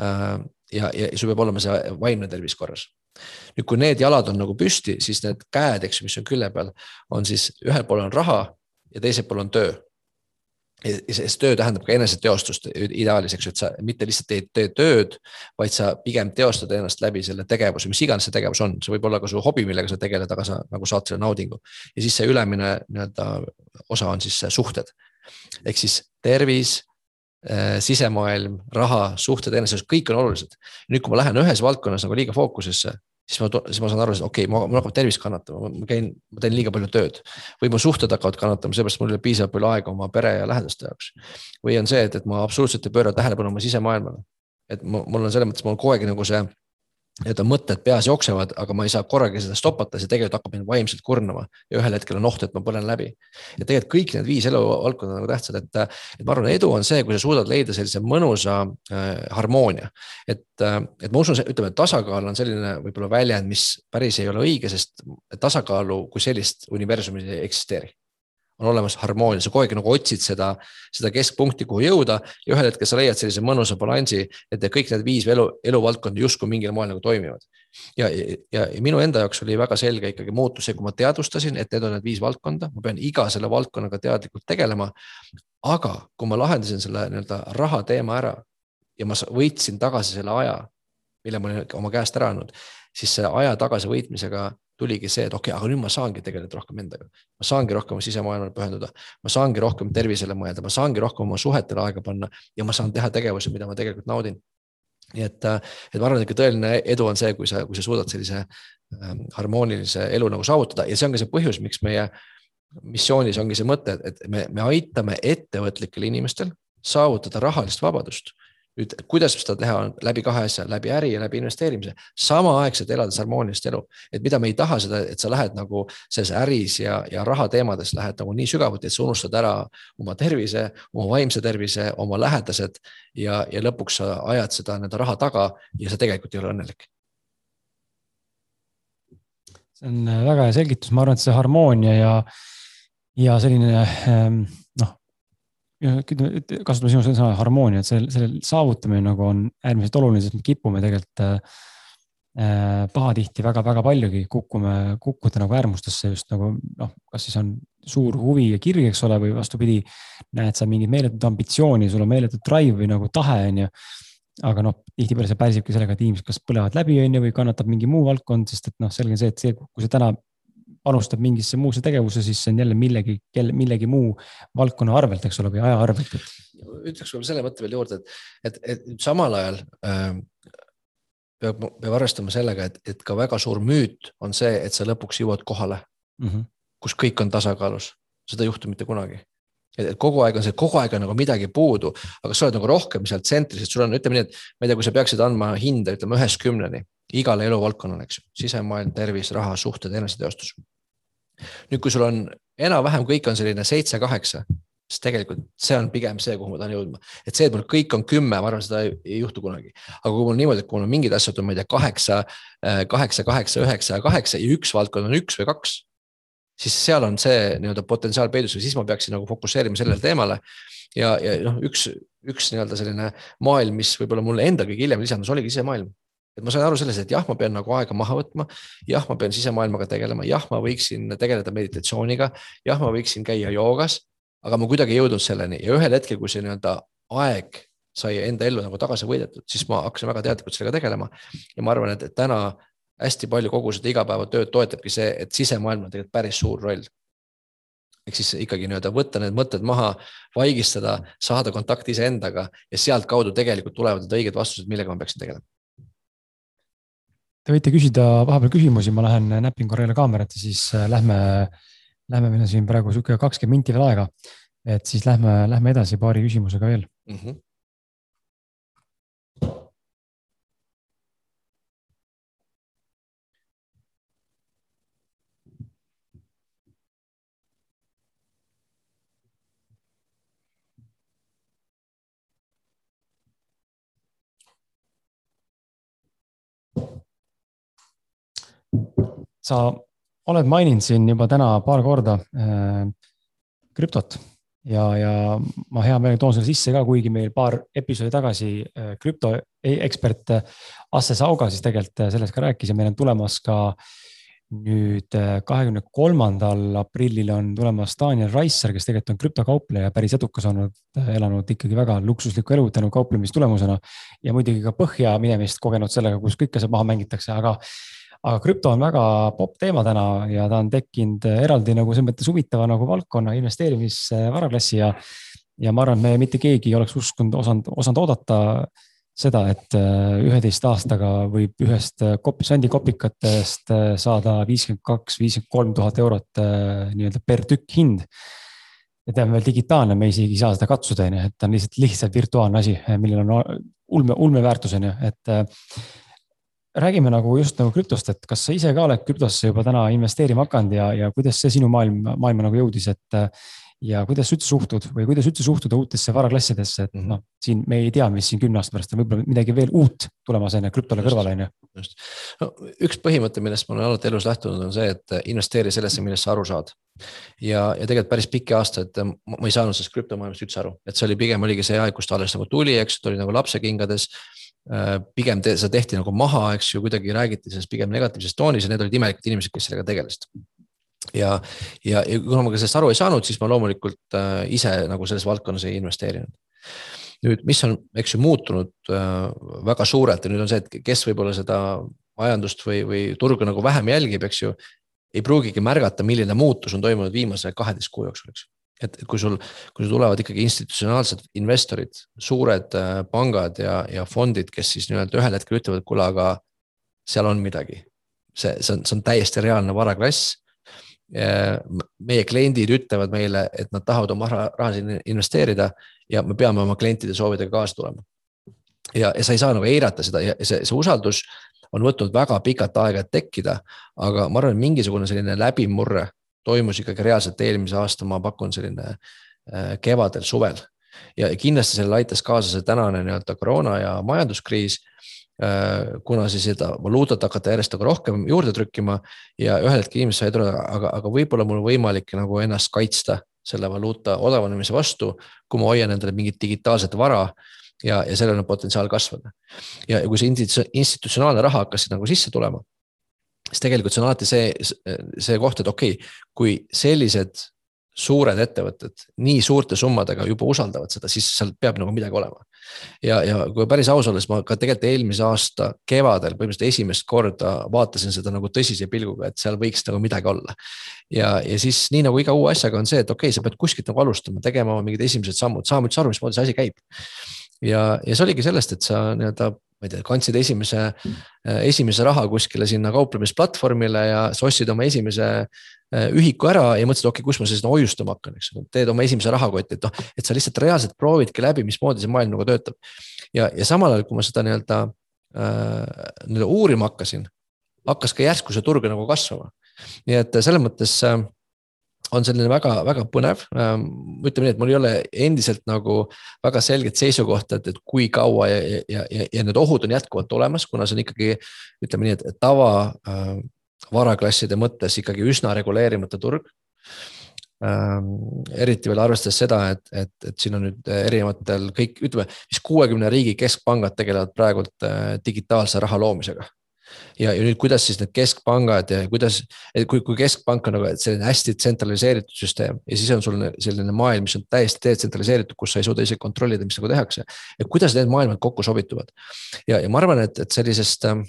Äh, ja, ja sul peab olema see vaimne tervis korras nüüd, kui need jalad on nagu püsti, siis need käed, eks ju, mis on külje peal, on siis ühel pool on raha ja teisel pool on töö see töö tähendab ka eneseteostust ideaalis, eks ju, et sa mitte lihtsalt ei tee tööd, vaid sa pigem teostad ennast läbi selle tegevuse, mis iganes see tegevus on, see võib olla ka su hobi, millega sa tegeled, aga sa nagu saad selle naudingu. ja siis see ülemine nii-öelda osa on siis suhted. ehk siis tervis äh,, sisemaailm, raha, suhted, eneseteostus, kõik on olulised. nüüd, kui ma lähen ühes valdkonnas nagu liiga fookusesse siis ma, siis ma saan aru, et okei okay,, mul hakkab tervis kannatama, ma käin, ma teen liiga palju tööd. või mu suhted hakkavad kannatama, seepärast mul ei ole piisavalt palju aega oma pere ja lähedaste jaoks. või on see, et, et ma absoluutselt ei pööra tähelepanu oma sisemaailmale. et mul on selles mõttes, mul on kogu aeg nagu see nii-öelda mõtted peas jooksevad, aga ma ei saa korraga seda stopata, see tegelikult hakkab mind vaimselt kurnama ja ühel hetkel on oht, et ma põlen läbi. ja tegelikult kõik need viis eluvaldkonda on nagu tähtsad, et, et ma arvan, edu on see, kui sa suudad leida sellise mõnusa äh, harmoonia. et, äh, et ma usun, ütleme, tasakaal on selline võib-olla väljend, mis päris ei ole õige, sest tasakaalu kui sellist universumis ei eksisteeri on olemas harmoonia, sa kogu aeg nagu otsid seda, seda keskpunkti, kuhu jõuda ja ühel hetkel sa leiad sellise mõnusa balansi, et kõik need viis elu, eluvaldkonda justkui mingil moel nagu toimivad. ja, ja, ja minu enda jaoks oli väga selge ikkagi muutus see, kui ma teadvustasin, et need on need viis valdkonda, ma pean iga selle valdkonnaga teadlikult tegelema. aga kui ma lahendasin selle nii-öelda raha teema ära ja ma võitsin tagasi selle aja, mille ma olin oma käest ära andnud, siis see aja tagasivõitmisega tuligi see, et okei okay,, aga nüüd ma saangi tegeleda rohkem endaga. ma saangi rohkem sisemaailmale pühenduda, ma saangi rohkem tervisele mõelda, ma saangi rohkem oma suhetele aega panna ja ma saan teha tegevusi, mida ma tegelikult naudin. nii et, et ma arvan, et tõeline edu on see, kui sa, kui sa suudad sellise ähm, harmoonilise elu nagu saavutada ja see on ka see põhjus, miks meie missioonis ongi see mõte, et me, me aitame ettevõtlikel inimestel saavutada rahalist vabadust nüüd, kuidas seda teha, on läbi kahe asja, läbi äri ja läbi investeerimise, samaaegselt elades harmoonilist elu. et mida me ei taha seda, et sa lähed nagu selles äris ja, ja raha teemades lähed nagu nii sügavuti, et sa unustad ära oma tervise, oma vaimse tervise, oma lähedased ja, ja lõpuks sa ajad seda nii-öelda raha taga ja sa tegelikult ei ole õnnelik. See on väga hea selgitus, ma arvan, et see harmoonia ja, ja selline ähm, noh, kasutame sinu sõna harmoonia, et selle, selle saavutamine nagu on äärmiselt oluline, sest me kipume tegelikult äh, pahatihti väga-väga paljugi kukume, kukkuda nagu äärmustesse just nagu noh, kas siis on suur huvi ja kirg, eks ole, või vastupidi, näed sa mingit meeletut ambitsiooni, sul on meeletut drive või nagu tahe, on ju. Aga noh, tihtipeale see pärsibki sellega, et inimesed kas põlevad läbi, on ju, või kannatab mingi muu valdkond, sest et noh, selge on see, et see, kui sa täna panustab mingisse muusse tegevusse, siis see on jälle millegi, millegi muu valdkonna arvelt, eks ole, või aja arvelt. ütleks võib-olla selle mõtte veel juurde, et, et, et samal ajal äh, peab, peab arvestama sellega, et, et ka väga suur müüt on see, et sa lõpuks jõuad kohale mm, -hmm. kus kõik on tasakaalus, seda ei juhtu mitte kunagi et kogu aeg on see, kogu aeg on nagu midagi puudu, aga sa oled nagu rohkem seal tsentris, et sul on, ütleme nii, et ma ei tea, kui sa peaksid andma hinde, ütleme ühest kümneni igale eluvaldkonnale, eks ju, sisemaailm, tervis, raha, suhted, eneseteostus nüüd, kui sul on enam-vähem kõik on selline seitse-kaheksa, siis tegelikult see on pigem see, kuhu ma tahan jõudma. et see, et mul kõik on kümme, ma arvan, seda ei, ei juhtu kunagi. aga kui mul niimoodi, et kui mul on mingid asjad on, ma ei tea, kaheksa, kaheksa, kaheksa, üheksa ja kaheksa ja üks valdkond on üks või kaks. Siis seal on see nii-öelda potentsiaal peidus ja siis ma peaksin nagu fokusseerima sellele teemale. ja, ja noh, üks, üks nii-öelda selline maailm, mis võib-olla mulle enda kõige hiljem lisandus, oligi sisemaailm. Et ma sain aru sellest, et jah, ma pean nagu aega maha võtma, jah, ma pean sisemaailmaga tegelema, jah, ma võiksin tegeleda meditatsiooniga, jah, ma võiksin käia joogas, aga ma kuidagi ei jõudnud selleni. Ja ühel hetkel, kui see nii-öelda aeg sai enda ellu nagu tagasi võidetud, siis ma hakkasin väga teadlikult sellega tegelema. ja ma arvan, et, et täna hästi palju kogu seda igapäevatööd toetabki see, et sisemaailm on tegelikult päris suur roll ehk siis ikkagi nii-öelda võtta need mõtted maha, vaigistada, saada kontakti iseendaga ja sealtkaudu tegelikult tulevad need õiged vastused, millega ma peaksin tegelema Te võite küsida vahepeal küsimusi, ma lähen näpin korra jälle kaamerat ja siis äh, lähme, lähme, meil on siin praegu sihuke kakskümmend minti veel aega. et siis lähme, lähme edasi paari küsimusega veel mm. -hmm. Sa oled maininud siin juba täna paar korda äh, krüptot ja, ja ma hea meelega toon selle sisse ka, kuigi meil paar episoodi tagasi äh, krüptoekspert Asse Sauga siis tegelikult äh, sellest ka rääkis ja meil on tulemas ka nüüd äh, kahekümne kolmandal aprillil on tulemas Daniel Raisser, kes tegelikult on krüptokaupleja, päris edukas olnud, äh, elanud ikkagi väga luksuslikku elu tänu kauplemistulemusena. ja muidugi ka põhja minemist kogenud sellega, kus kõike seal maha mängitakse, aga aga krüpto on väga popp teema täna ja ta on tekkinud eraldi nagu selles mõttes huvitava nagu valdkonna investeerimisvaraklassi ja. ja ma arvan, et me mitte keegi ei oleks uskunud, osanud, osanud oodata seda, et äh, üheteist aastaga võib ühest kop-, sandikopikatest äh, saada viiskümmend kaks, viiskümmend kolm tuhat eurot äh, nii-öelda per tükk hind. ja ta on veel digitaalne, me isegi ei saa seda katsuda, on ju, et ta on lihtsalt, lihtsalt virtuaalne asi, millel on ulme, ulmeväärtus, on ju, et räägime nagu just nagu krüptost, et kas sa ise ka oled krüptosse juba täna investeerima hakanud ja, ja kuidas see sinu maailm, maailma nagu jõudis, et. ja kuidas üldse suhtud või kuidas üldse suhtuda uutesse varaklassidesse, et mhm. noh, siin me ei tea, mis siin kümne aasta pärast on, võib-olla midagi veel uut tulemas on ju krüptole kõrvale on ju. just, no üks põhimõte, millest ma olen alati elus lähtunud, on see, et investeeri sellesse, millest sa aru saad. ja, ja tegelikult päris pikki aastaid ma ei saanud sellest krüptomaailmast üldse aru, et see oli pigem oligi see aeg, kus ta alles nagu tuli, eks, ta oli nagu lapsekingades pigem te, seda tehti nagu maha, eks ju, kuidagi räägiti sellest pigem negatiivses toonis ja need olid imelikud inimesed, kes sellega tegelesid. ja, ja, ja kuna ma ka sellest aru ei saanud, siis ma loomulikult äh, ise nagu selles valdkonnas ei investeerinud. nüüd, mis on, eks ju, muutunud äh, väga suurelt ja nüüd on see, et kes võib-olla seda majandust või, või turgu nagu vähem jälgib, eks ju. ei pruugigi märgata, milline muutus on toimunud viimase kaheteist kuu jooksul, eks et kui sul, kui sul tulevad ikkagi institutsionaalsed investorid, suured äh, pangad ja, ja fondid, kes siis nii-öelda ühel hetkel ütlevad, kuule, aga seal on midagi. see, see on, see on täiesti reaalne varaklass. meie kliendid ütlevad meile, et nad tahavad oma raha, raha sinna investeerida ja me peame oma klientide soovidega kaasa tulema. ja, ja sa ei saa nagu eirata seda ja see, see usaldus on võtnud väga pikalt aega, et tekkida, aga ma arvan, mingisugune selline läbimurre toimus ikkagi reaalselt eelmise aasta, ma pakun selline äh, kevadel, suvel. ja kindlasti sellele aitas kaasa see tänane nii-öelda koroona ja majanduskriis. Äh, kuna siis seda valuutat hakata järjest nagu rohkem juurde trükkima ja ühel hetkel inimesed said aru, aga, aga võib-olla mul on võimalik nagu ennast kaitsta selle valuuta odavanemise vastu, kui ma hoian endale mingit digitaalset vara ja, ja sellel on potentsiaal kasvada. ja kui see institutsionaalne raha hakkas nagu sisse tulema, siis tegelikult see on alati see, see koht, et okei okay,, kui sellised suured ettevõtted nii suurte summadega juba usaldavad seda, siis seal peab nagu midagi olema. ja, ja kui päris aus olla, siis ma ka tegelikult eelmise aasta kevadel põhimõtteliselt esimest korda vaatasin seda nagu tõsise pilguga, et seal võiks nagu midagi olla. ja, ja siis nii nagu iga uue asjaga on see, et okei okay,, sa pead kuskilt nagu alustama, tegema mingid esimesed sammud, saama üldse aru, mismoodi see asi käib. ja, ja see oligi sellest, et sa nii-öelda ma ei tea, kandsid esimese, esimese raha kuskile sinna kauplemisplatvormile ja sa ostsid oma esimese Äh, ühiku ära ja mõtlesid, okei okay,, kus ma siis hoiustama hakkan, eks ju, teed oma esimese rahakoti, et noh, et sa lihtsalt reaalselt proovidki läbi, mismoodi see maailm nagu töötab. ja, ja samal ajal, kui ma seda nii-öelda äh, nii-öelda uurima hakkasin, hakkas ka järsku see turg nagu kasvama. nii et selles mõttes äh, on selline väga-väga põnev ähm,. ütleme nii, et mul ei ole endiselt nagu väga selget seisukohta, et, et kui kaua ja, ja, ja, ja need ohud on jätkuvalt olemas, kuna see on ikkagi ütleme nii, et tava äh, varaklasside mõttes ikkagi üsna reguleerimata turg ähm,. eriti veel arvestades seda, et, et, et siin on nüüd erinevatel kõik, ütleme, mis kuuekümne riigi keskpangad tegelevad praegult äh, digitaalse raha loomisega. Ja, ja nüüd, kuidas siis need keskpangad ja kuidas, kui, kui keskpank on nagu selline hästi tsentraliseeritud süsteem ja siis on sul selline maailm, mis on täiesti detsentraliseeritud, kus sa ei suuda isegi kontrollida, mis nagu tehakse. et kuidas need maailmad kokku sobituvad ja, ja ma arvan, et, et sellisest äh,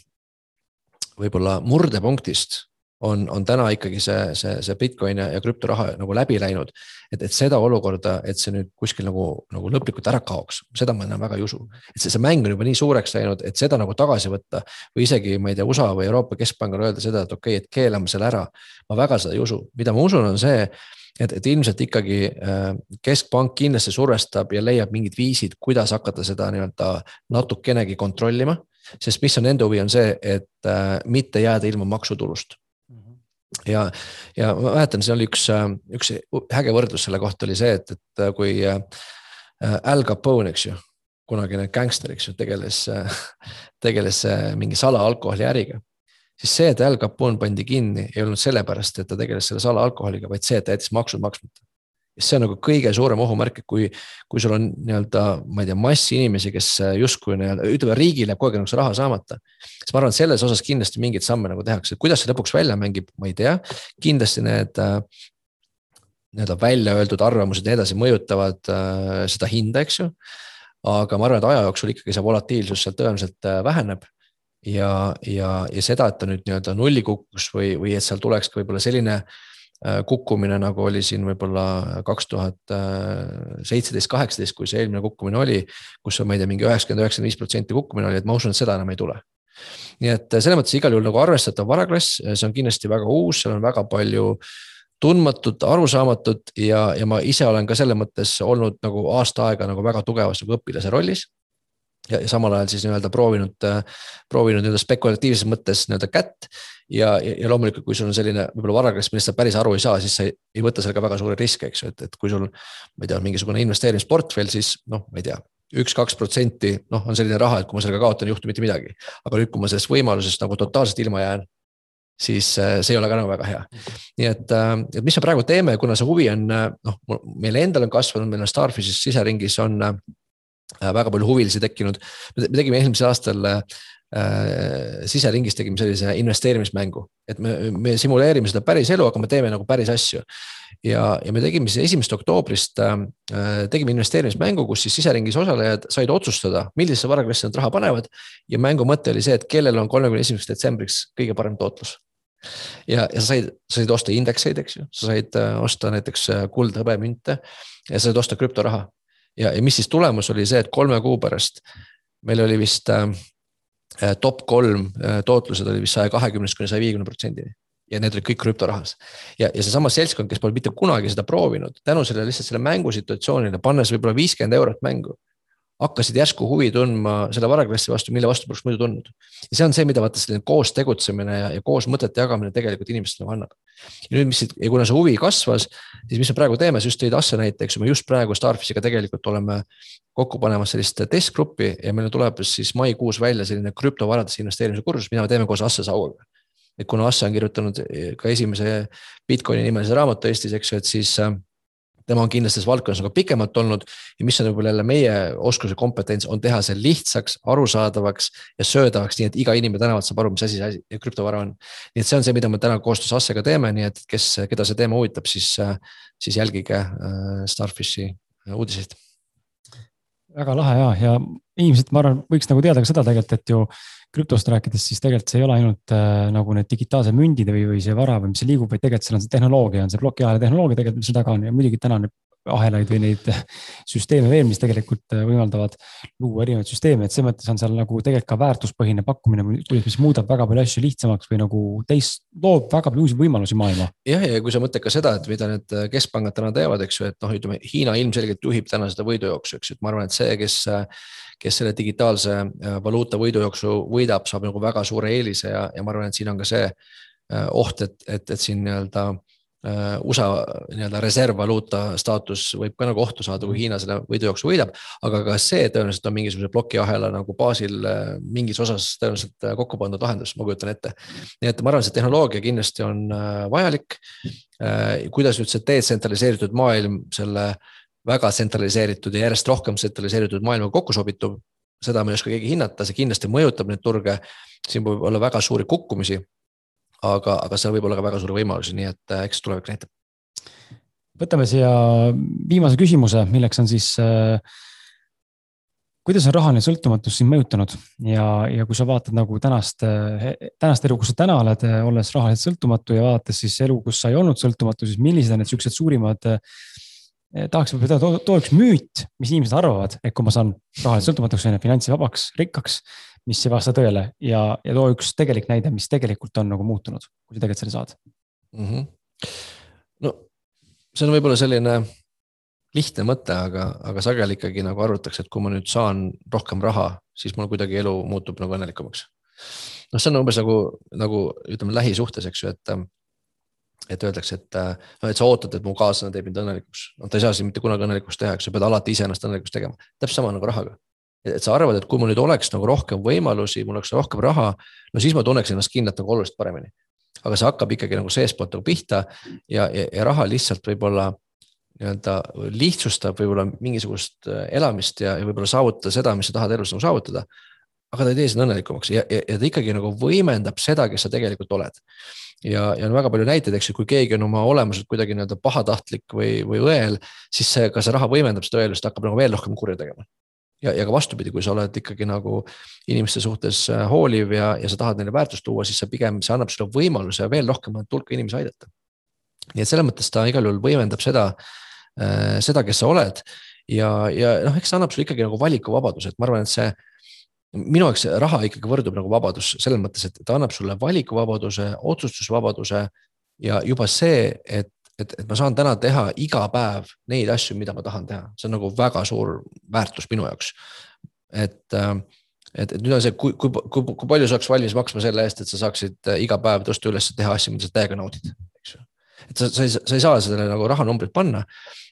võib-olla murdepunktist on, on täna ikkagi see, see, see Bitcoin ja, ja krüptoraha nagu läbi läinud. et, et seda olukorda, et see nüüd kuskil nagu, nagu lõplikult ära kaoks, seda ma enam väga ei usu. et see, see mäng on juba nii suureks läinud, et seda nagu tagasi võtta või isegi, ma ei tea, USA või Euroopa Keskpangal öelda seda, et okei okay,, et keelame selle ära. ma väga seda ei usu, mida ma usun, on see, et, et ilmselt ikkagi äh, keskpank kindlasti survestab ja leiab mingid viisid, kuidas hakata seda nii-öelda natukenegi kontrollima sest mis on nende huvi, on see, et äh, mitte jääda ilma maksutulust. Ja, ja ma mäletan, see oli üks, äh, üks äge võrdlus selle kohta oli see, et, et äh, kui äh, Al Capone, eks ju, kunagine gängster, eks ju, tegeles, tegeles mingi salaalkoholiäriga. siis see, et Al Capone pandi kinni, ei olnud sellepärast, et ta tegeles selle salaalkoholiga, vaid see, et ta jättis maksud maksmata see on nagu kõige suurem ohumärk, et kui, kui sul on nii-öelda, ma ei tea, massi inimesi, kes justkui nii-öelda ütleme, riigil jääb kogu aeg nagu see raha saamata. siis ma arvan, et selles osas kindlasti mingeid samme nagu tehakse, kuidas see lõpuks välja mängib, ma ei tea. kindlasti need äh, nii-öelda välja öeldud arvamused ja nii edasi mõjutavad äh, seda hinda, eks ju. aga ma arvan, et aja jooksul ikkagi see volatiilsus sealt tõenäoliselt äh, väheneb ja, ja, ja seda, et ta nüüd nii-öelda nulli kukuks või, või et seal tuleks ka võib-olla selline äh, Äh, kukkumine, nagu oli siin võib-olla kaks tuhat seitseteist, kaheksateist, kui see eelmine kukkumine oli. kus on, ma ei tea, mingi üheksakümmend, üheksakümmend viis protsenti kukkumine oli, et ma usun, et seda enam ei tule. nii et selles mõttes igal juhul nagu arvestatav varaklass, see on kindlasti väga uus, seal on väga palju tundmatut, arusaamatut ja, ja ma ise olen ka selles mõttes olnud nagu aasta aega nagu väga tugevas nagu õpilase rollis ja, samal ajal siis nii-öelda proovinud, proovinud nii-öelda spekulatiivses mõttes nii-öelda kätt ja, ja loomulikult, kui sul on selline võib-olla varaklass, millest sa päris aru ei saa, siis sa ei, ei võta sellega väga suuri riske, eks ju, et, et kui sul. ma ei tea, mingisugune investeerimisportfell, siis noh, ma ei tea üks-kaks protsenti, noh, on selline raha, et kui ma sellega kaotan, ei juhtu mitte midagi. aga nüüd, kui ma sellest võimalusest nagu totaalselt ilma jään, siis äh, see ei ole ka nagu väga hea. nii et, äh, et mis me praegu teeme, kuna see huvi on äh, noh, meil endal on kasvanud, meil on Starfishis siseringis on väga palju huvilisi tekkinud. me tegime eelmisel aastal äh, siseringis tegime sellise investeerimismängu, et me, me simuleerime seda päris elu, aga me teeme nagu päris asju. ja, ja me tegime siis esimesest oktoobrist äh,, tegime investeerimismängu, kus siis siseringis osalejad said otsustada, millisesse varaklassi nad raha panevad. ja mängu mõte oli see, et kellel on kolmekümne esimeseks detsembriks kõige parem tootlus ja, ja sa said, sa said osta indekseid, eks ju, sa said äh, osta näiteks äh, kuld, hõbemünte ja sa said osta krüptoraha. Ja, ja mis siis tulemus oli see, et kolme kuu pärast meil oli vist äh, Äh, top kolm äh, tootlused olid vist saja kahekümnest kuni saja viiekümne protsendini ja need olid kõik krüptorahas. ja, ja seesama seltskond, kes pole mitte kunagi seda proovinud, tänu sellele lihtsalt selle mängusituatsioonile, pannes võib-olla viiskümmend eurot mängu hakkasid järsku huvi tundma selle varaklassi vastu, mille vastu poleks muidu tundnud. ja see on see, mida vaata selline koos tegutsemine ja, ja koos mõtete jagamine tegelikult inimestele nagu annab. ja nüüd, mis, ja kuna see huvi kasvas, siis mis me praegu teeme, sa just tõid Asse näite, eks ju, me just praegu Starfishiga tegelikult oleme kokku panemas sellist testgruppi ja meil tuleb siis maikuus välja selline krüptovaradesse investeerimise kursus, mida me teeme koos Asse Sauaga et kuna Asse on kirjutanud ka esimese Bitcoini nimelise raamatu Eestis, eks ju, et siis äh, tema on kindlasti selles valdkonnas nagu pikemalt olnud ja mis on võib-olla jälle meie oskus ja kompetents, on teha see lihtsaks, arusaadavaks ja söödavaks, nii et iga inimene tänavalt saab aru, mis asi see krüptovara on. nii et see on see, mida me täna koostöös Assega teeme, nii et kes, keda see teema huvitab, siis, siis jälgige äh, Starfishi uudiseid väga lahe ja, ja inimesed, ma arvan, võiks nagu teada ka seda tegelikult, et ju krüptost rääkides, siis tegelikult see ei ole ainult äh, nagu need digitaalsed mündid või, või see vara või mis liigub, vaid tegelikult seal on see tehnoloogia, on see plokiahela tehnoloogia tegelikult, mis seal taga on. Ja muidugi tänane ahelaid või neid süsteeme veel, mis tegelikult äh, võimaldavad luua erinevaid süsteeme, et selles mõttes on seal nagu tegelikult ka väärtuspõhine pakkumine, mis muudab väga palju asju lihtsamaks või nagu teist, loob väga palju uusi võimalusi maailma. jah, ja kui sa mõtled ka seda, et mida need äh, keskpangad täna teevad, eks ju, et noh, ütleme Hiina ilmselgelt juhib täna seda võidujooksu, eks ju, et ma arvan, et see, kes kes selle digitaalse valuuta võidujooksu võidab, saab nagu väga suure eelise ja, ja ma arvan, et siin on ka see oht, et, et, et siin nii-öelda äh, Äh, USA nii-öelda reservvaluuta staatus võib ka nagu ohtu saada, kui Hiina selle võidujooksu võidab. aga ka see tõenäoliselt on mingisuguse plokiahela nagu baasil äh, mingis osas tõenäoliselt äh, kokku pandud lahendus, ma kujutan ette. nii et ma arvan, see tehnoloogia kindlasti on vajalik. kuidas nüüd see detsentraliseeritud maailm selle väga tsentraliseeritud ja järjest rohkem tsentraliseeritud maailmaga kokku sobitub, seda ma ei oska keegi hinnata, see kindlasti mõjutab neid turge. siin võib olla väga suuri kukkumisi aga, aga seal võib olla ka väga suuri võimalusi, nii et äh, eks tulevik näitab. võtame siia viimase küsimuse, milleks on siis äh, kuidas on rahaline sõltumatus sind mõjutanud ja, ja kui sa vaatad nagu tänast, äh, tänast elu, kus sa täna oled, äh, olles rahaliselt sõltumatu ja vaadates siis elu, kus sa ei olnud sõltumatu, siis millised on need siuksed suurimad eh,. tahaks too, too üks müüt, mis inimesed arvavad, et kui ma saan rahaliselt sõltumatuks, on ju, finantsivabaks, rikkaks mis ei vasta tõele ja, ja too üks tegelik näide, mis tegelikult on nagu muutunud, kui sa tegelikult selle saad mm. -hmm. no see on võib-olla selline lihtne mõte, aga, aga sageli ikkagi nagu arvatakse, et kui ma nüüd saan rohkem raha, siis mul kuidagi elu muutub nagu õnnelikumaks. noh, see on umbes nagu, nagu ütleme lähisuhtes, eks ju, et et öeldakse, et noh, et sa ootad, et mu kaaslane teeb mind õnnelikuks. noh, ta ei saa sind mitte kunagi õnnelikuks teha, eks sa pead alati ise ennast õnnelikuks tegema. täpselt sama nagu rahaga et sa arvad, et kui mul nüüd oleks nagu rohkem võimalusi, mul oleks rohkem raha, no siis ma tunneks ennast kindlalt nagu oluliselt paremini. aga see hakkab ikkagi nagu seestpoolt nagu pihta ja, ja, ja raha lihtsalt võib-olla nii-öelda lihtsustab võib-olla mingisugust äh, elamist ja, ja võib-olla saavutada seda, mis sa tahad elus nagu saavutada. aga ta ei tee sind õnnelikumaks ja, ja, ja ta ikkagi nagu võimendab seda, kes sa tegelikult oled. ja, ja on väga palju näiteid, eks ju, kui keegi on oma olemuselt kuidagi nii-öelda pahatahtlik või, või õel, siis see, ka see raha võimendab seda õelust, hakkab nagu veel rohkem kurja tegema ja, ja ka vastupidi, kui sa oled ikkagi nagu inimeste suhtes äh, hooliv ja, ja sa tahad neile väärtust tuua, siis see pigem, see annab sulle võimaluse veel rohkemat hulka inimesi aidata. nii et selles mõttes ta igal juhul võimendab seda, äh, seda, kes sa oled ja, ja noh, eks see annab sulle ikkagi nagu valikuvabaduse, et ma arvan, et see minu jaoks raha ikkagi võrdub nagu vabadus selles mõttes, et ta annab sulle valikuvabaduse, otsustusvabaduse ja juba see, et et, et ma saan täna teha iga päev neid asju, mida ma tahan teha, see on nagu väga suur väärtus minu jaoks. et, äh, et, et nüüd on see, kui, kui, kui, kui palju sa oleks valmis maksma selle eest, et sa saaksid äh, iga päev tõusta üles, teha asju, mida sa täiega naudid, eks ju. et sa, sa ei, sa ei saa sellele nagu rahanumbrit panna.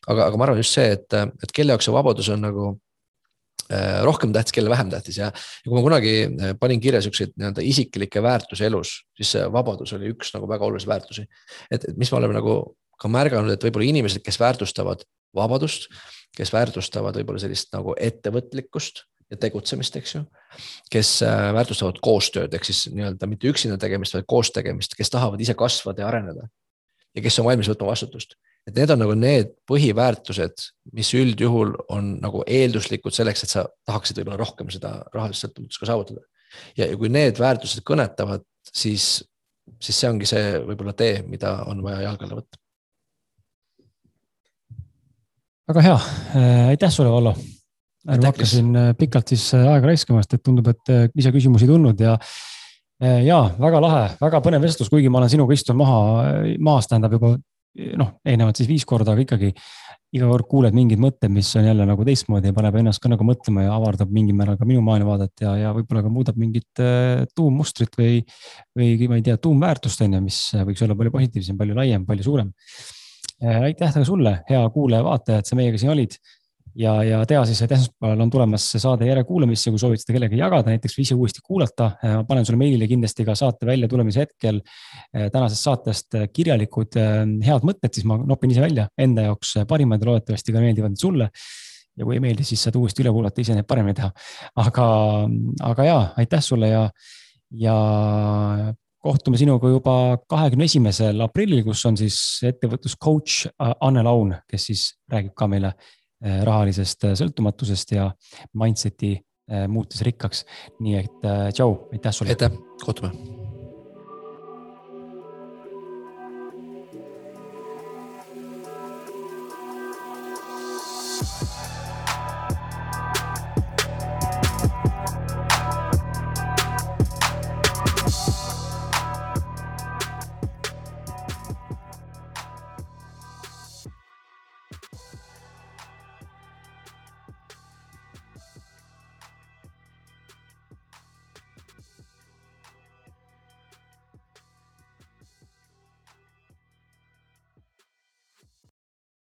aga, aga ma arvan just see, et, et kelle jaoks see vabadus on nagu äh, rohkem tähtis, kelle vähem tähtis ja, ja kui ma kunagi panin kirja siukseid nii-öelda isiklikke väärtusi elus, siis see vabadus oli üks nagu väga olulisi väärtusi. et, et mis me oleme nagu ka märganud, et võib-olla inimesed, kes väärtustavad vabadust, kes väärtustavad võib-olla sellist nagu ettevõtlikkust ja tegutsemist, eks ju. kes äh, väärtustavad koostööd ehk siis nii-öelda mitte üksinda tegemist, vaid koos tegemist, kes tahavad ise kasvada ja areneda. ja kes on valmis võtma vastutust, et need on nagu need põhiväärtused, mis üldjuhul on nagu eelduslikud selleks, et sa tahaksid võib-olla rohkem seda rahalist sõltumatust ka saavutada. ja kui need väärtused kõnetavad, siis, siis see ongi see võib-olla tee, mida on vaja jalge alla võtta väga hea, äh, aitäh sulle, Vallo. ma hakkasin äh, pikalt siis äh, aega raiskama, sest et tundub, et lisaküsimusi ei tulnud ja ja väga lahe, väga põnev vestlus, kuigi ma olen sinuga istunud maha, maas tähendab juba noh, eelnevalt siis viis korda, aga ikkagi iga kord kuuled mingeid mõtteid, mis on jälle nagu teistmoodi ja paneb ennast ka nagu mõtlema ja avardab mingil määral ka minu maailmavaadet ja, ja võib-olla ka muudab mingit tuummustrit või, või ma ei tea, tuumväärtust on ju, mis võiks olla palju positiivsem, palju laiem, palju suurem. Äh, aitäh ka sulle, hea kuulaja-vaataja, et sa meiega siin olid. ja, ja tea siis, et esmaspäeval on tulemas saade järelkuulamisse, kui soovid seda kellegagi jagada, näiteks või ise uuesti kuulata. ma panen sulle meilile kindlasti ka saate väljatulemise hetkel tänasest saatest kirjalikud head mõtted, siis ma nopin ise välja enda jaoks parimad ja loodetavasti ka meeldivad need sulle ja kui ei meeldi, siis saad uuesti üle kuulata, ise neid paremini teha. aga, aga ja aitäh sulle ja, ja kohtume sinuga juba kahekümne esimesel aprillil, kus on siis ettevõtluscoach äh, Anne Laun, kes siis räägib ka meile äh, rahalisest äh, sõltumatusest ja mindset'i muutes rikkaks. nii et tšau, aitäh sulle. aitäh, kohtume